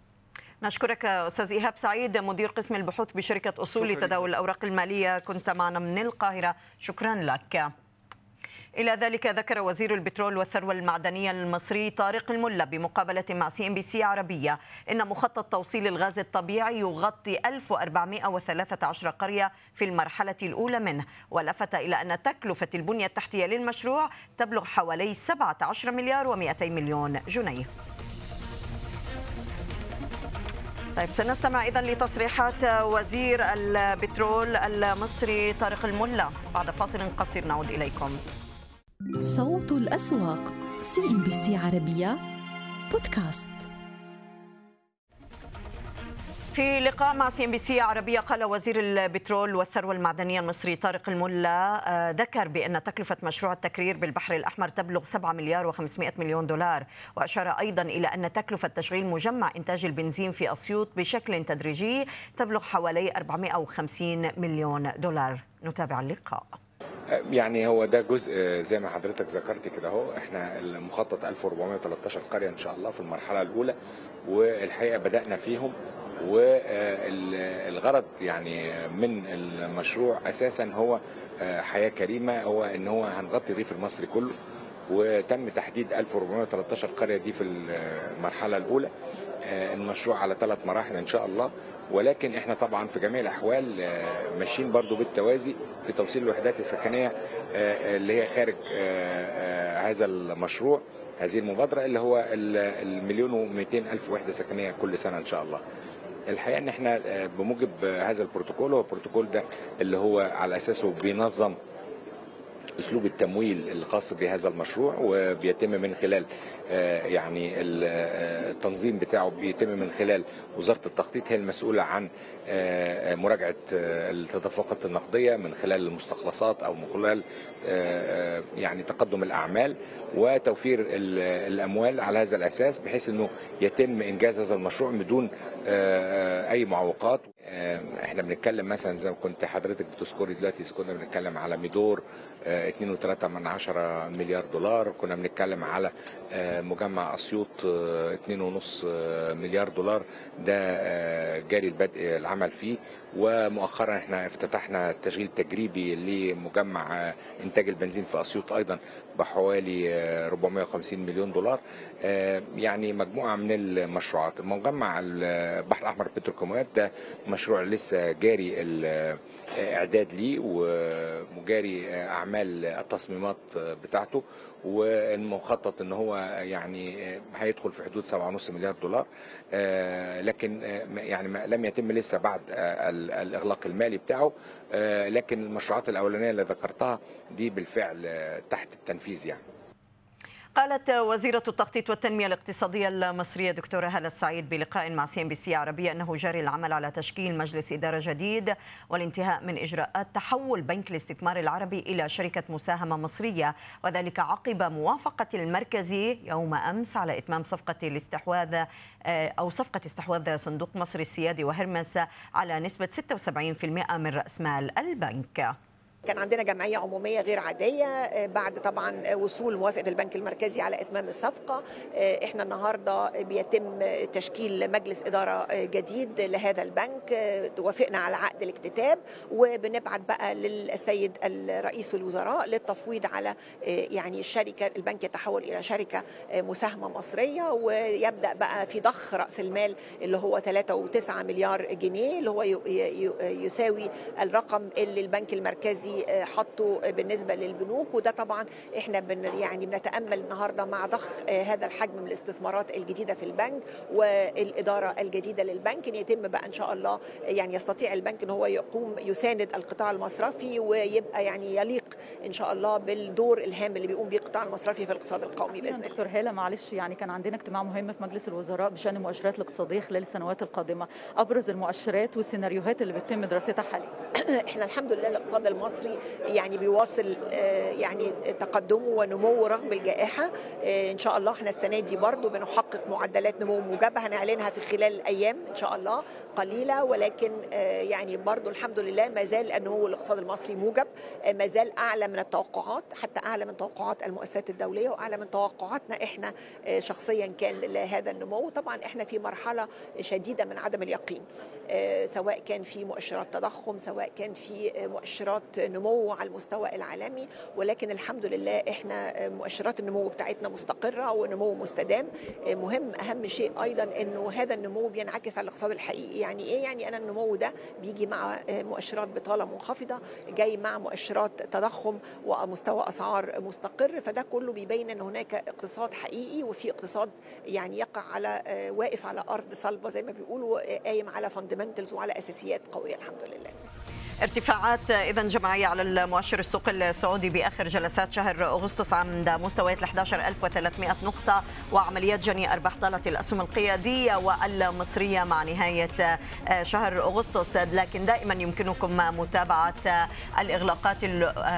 نشكرك أستاذ إيهاب سعيد مدير قسم البحوث بشركة أصول لتداول الأوراق المالية. كنت معنا من القاهرة. شكرا لك. إلى ذلك ذكر وزير البترول والثروة المعدنية المصري طارق الملا بمقابلة مع سي إن بي سي عربية إن مخطط توصيل الغاز الطبيعي يغطي 1413 قرية في المرحلة الأولى منه ولفت إلى أن تكلفة البنية التحتية للمشروع تبلغ حوالي 17 مليار و200 مليون جنيه. طيب سنستمع إذا لتصريحات وزير البترول المصري طارق الملا. بعد فاصل قصير نعود إليكم. صوت الأسواق سي إن بي سي عربية بودكاست. في لقاء مع سي إن بي سي عربية قال وزير البترول والثروة المعدنية المصري طارق الملا آه، ذكر بأن تكلفة مشروع التكرير بالبحر الأحمر تبلغ 7 مليار و500 مليون دولار وأشار أيضا إلى أن تكلفة تشغيل مجمع إنتاج البنزين في أسيوط بشكل تدريجي تبلغ حوالي 450 مليون دولار. نتابع اللقاء. يعني هو ده جزء زي ما حضرتك ذكرت كده اهو إحنا المخطط 1413 قرية إن شاء الله في المرحلة الأولى والحقيقة بدأنا فيهم والغرض يعني من المشروع أساسا هو حياة كريمة هو إن هو هنغطي الريف المصري كله وتم تحديد 1413 قرية دي في المرحلة الأولى المشروع على ثلاث مراحل إن شاء الله ولكن إحنا طبعا في جميع الأحوال ماشيين برضو بالتوازي في توصيل الوحدات السكنية اللي هي خارج هذا المشروع هذه المبادرة اللي هو المليون و200 ألف وحدة سكنية كل سنة إن شاء الله. الحقيقة إن إحنا بموجب هذا البروتوكول هو البروتوكول ده اللي هو على أساسه بينظم أسلوب التمويل الخاص بهذا المشروع وبيتم من خلال يعني التنظيم بتاعه بيتم من خلال وزارة التخطيط. هي المسؤولة عن مراجعة التدفقات النقدية من خلال المستخلصات أو من خلال يعني تقدم الأعمال وتوفير الأموال على هذا الأساس بحيث إنه يتم إنجاز هذا المشروع بدون أي معوقات. إحنا بنتكلم مثلا زي ما كنت حضرتك بتذكري دلوقتي كنا بنتكلم على ميدور 2.3 من عشرة مليار دولار. كنا بنتكلم على مجمع أسيوط 2.5 مليار دولار. ده جاري البدء العمل فيه. ومؤخرا إحنا افتتحنا تشغيل تجريبي لمجمع إنتاج البنزين في أسيوط أيضا بحوالي 450 مليون دولار. يعني مجموعة من المشروعات. مجمع البحر الأحمر البتروكيماويات ده مشروع لسه جاري الإعداد ليه وجاري أعمال التصميمات بتاعته والمخطط إن هو يعني هيدخل في حدود 7.5 مليار دولار. لكن يعني لم يتم لسه بعد الإغلاق المالي بتاعه. لكن المشروعات الأولانية اللي ذكرتها دي بالفعل تحت التنفيذ يعني. قالت وزيرة التخطيط والتنمية الاقتصادية المصرية دكتورة هالة السعيد بلقاء مع سي إن بي سي عربية أنه جاري العمل على تشكيل مجلس إدارة جديد والانتهاء من إجراءات تحول بنك الاستثمار العربي إلى شركة مساهمة مصرية وذلك عقب موافقة المركزي يوم أمس على إتمام صفقة الاستحواذ أو صفقة استحواذ صندوق مصر السيادي وهرمس على نسبة 76% من رأس مال البنك. كان عندنا جمعية عمومية غير عادية بعد طبعا وصول موافقة البنك المركزي على إتمام الصفقة. إحنا النهاردة بيتم تشكيل مجلس إدارة جديد لهذا البنك. وافقنا على عقد الاكتتاب. وبنبعت بقى للسيد رئيس الوزراء للتفويض على يعني الشركة البنك يتحول إلى شركة مساهمة مصرية. ويبدأ بقى في ضخ رأس المال اللي هو 3.9 مليار جنيه اللي هو يساوي الرقم اللي البنك المركزي حطوا بالنسبة للبنوك وده طبعا إحنا بن يعني بنتأمل النهارده مع ضخ هذا الحجم من الاستثمارات الجديدة في البنك والإدارة الجديدة للبنك ان يتم بقى إن شاء الله يعني يستطيع البنك إن هو يقوم يساند القطاع المصرفي ويبقى يعني يليق إن شاء الله بالدور الهام اللي بيقوم بيه القطاع المصرفي في الاقتصاد القومي بإذن الله. دكتور هالة معلش يعني كان عندنا اجتماع مهم في مجلس الوزراء بشأن المؤشرات الاقتصادية خلال السنوات القادمة، أبرز المؤشرات والسيناريوهات اللي بيتم دراستها حاليا. إحنا الحمد لله الاقتصاد المصري يعني بيواصل يعني تقدمه ونموه رغم الجائحة. إن شاء الله إحنا السنة دي برضو بنحقق معدلات نمو موجبة هنعلنها في خلال الأيام إن شاء الله قليلة. ولكن يعني برضو الحمد لله ما زال النمو الاقتصادي المصري موجب ما زال أعلى من التوقعات حتى أعلى من توقعات المؤسسات الدولية وأعلى من توقعاتنا إحنا شخصيا كان لهذا النمو. طبعا إحنا في مرحلة شديدة من عدم اليقين سواء كان في مؤشرات تضخم سواء كان في مؤشرات نمو على المستوى العالمي ولكن الحمد لله إحنا مؤشرات النمو بتاعتنا مستقرة ونمو مستدام. مهم أهم شيء أيضا إنه هذا النمو بينعكس على الاقتصاد الحقيقي. يعني إيه؟ يعني أنا النمو ده بيجي مع مؤشرات بطالة منخفضة جاي مع مؤشرات تضخم ومستوى أسعار مستقر. فده كله بيبين إن هناك اقتصاد حقيقي وفي اقتصاد يعني يقع على واقف على أرض صلبة زي ما بيقولوا قايم على فاندمنتالز وعلى أساسيات قوية الحمد لله. ارتفاعات. اذا جماعية على المؤشر السوق السعودي بآخر جلسات شهر أغسطس عند مستويات ال 11300 نقطة وعمليات جني أرباح طالت الأسهم القيادية والمصرية مع نهاية شهر أغسطس. لكن دائما يمكنكم متابعة الإغلاقات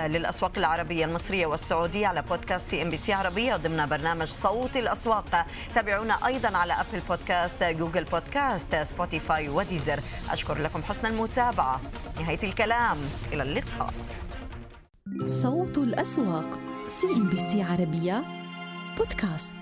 للأسواق العربية المصرية والسعودية على بودكاست CNBC عربية ضمن برنامج صوت الأسواق. تابعونا أيضا على Apple Podcast Google Podcast Spotify و Deezer. أشكر لكم حسن المتابعة. نهاية الكلام. إلى اللقاء. صوت الأسواق CNBC عربية بودكاست.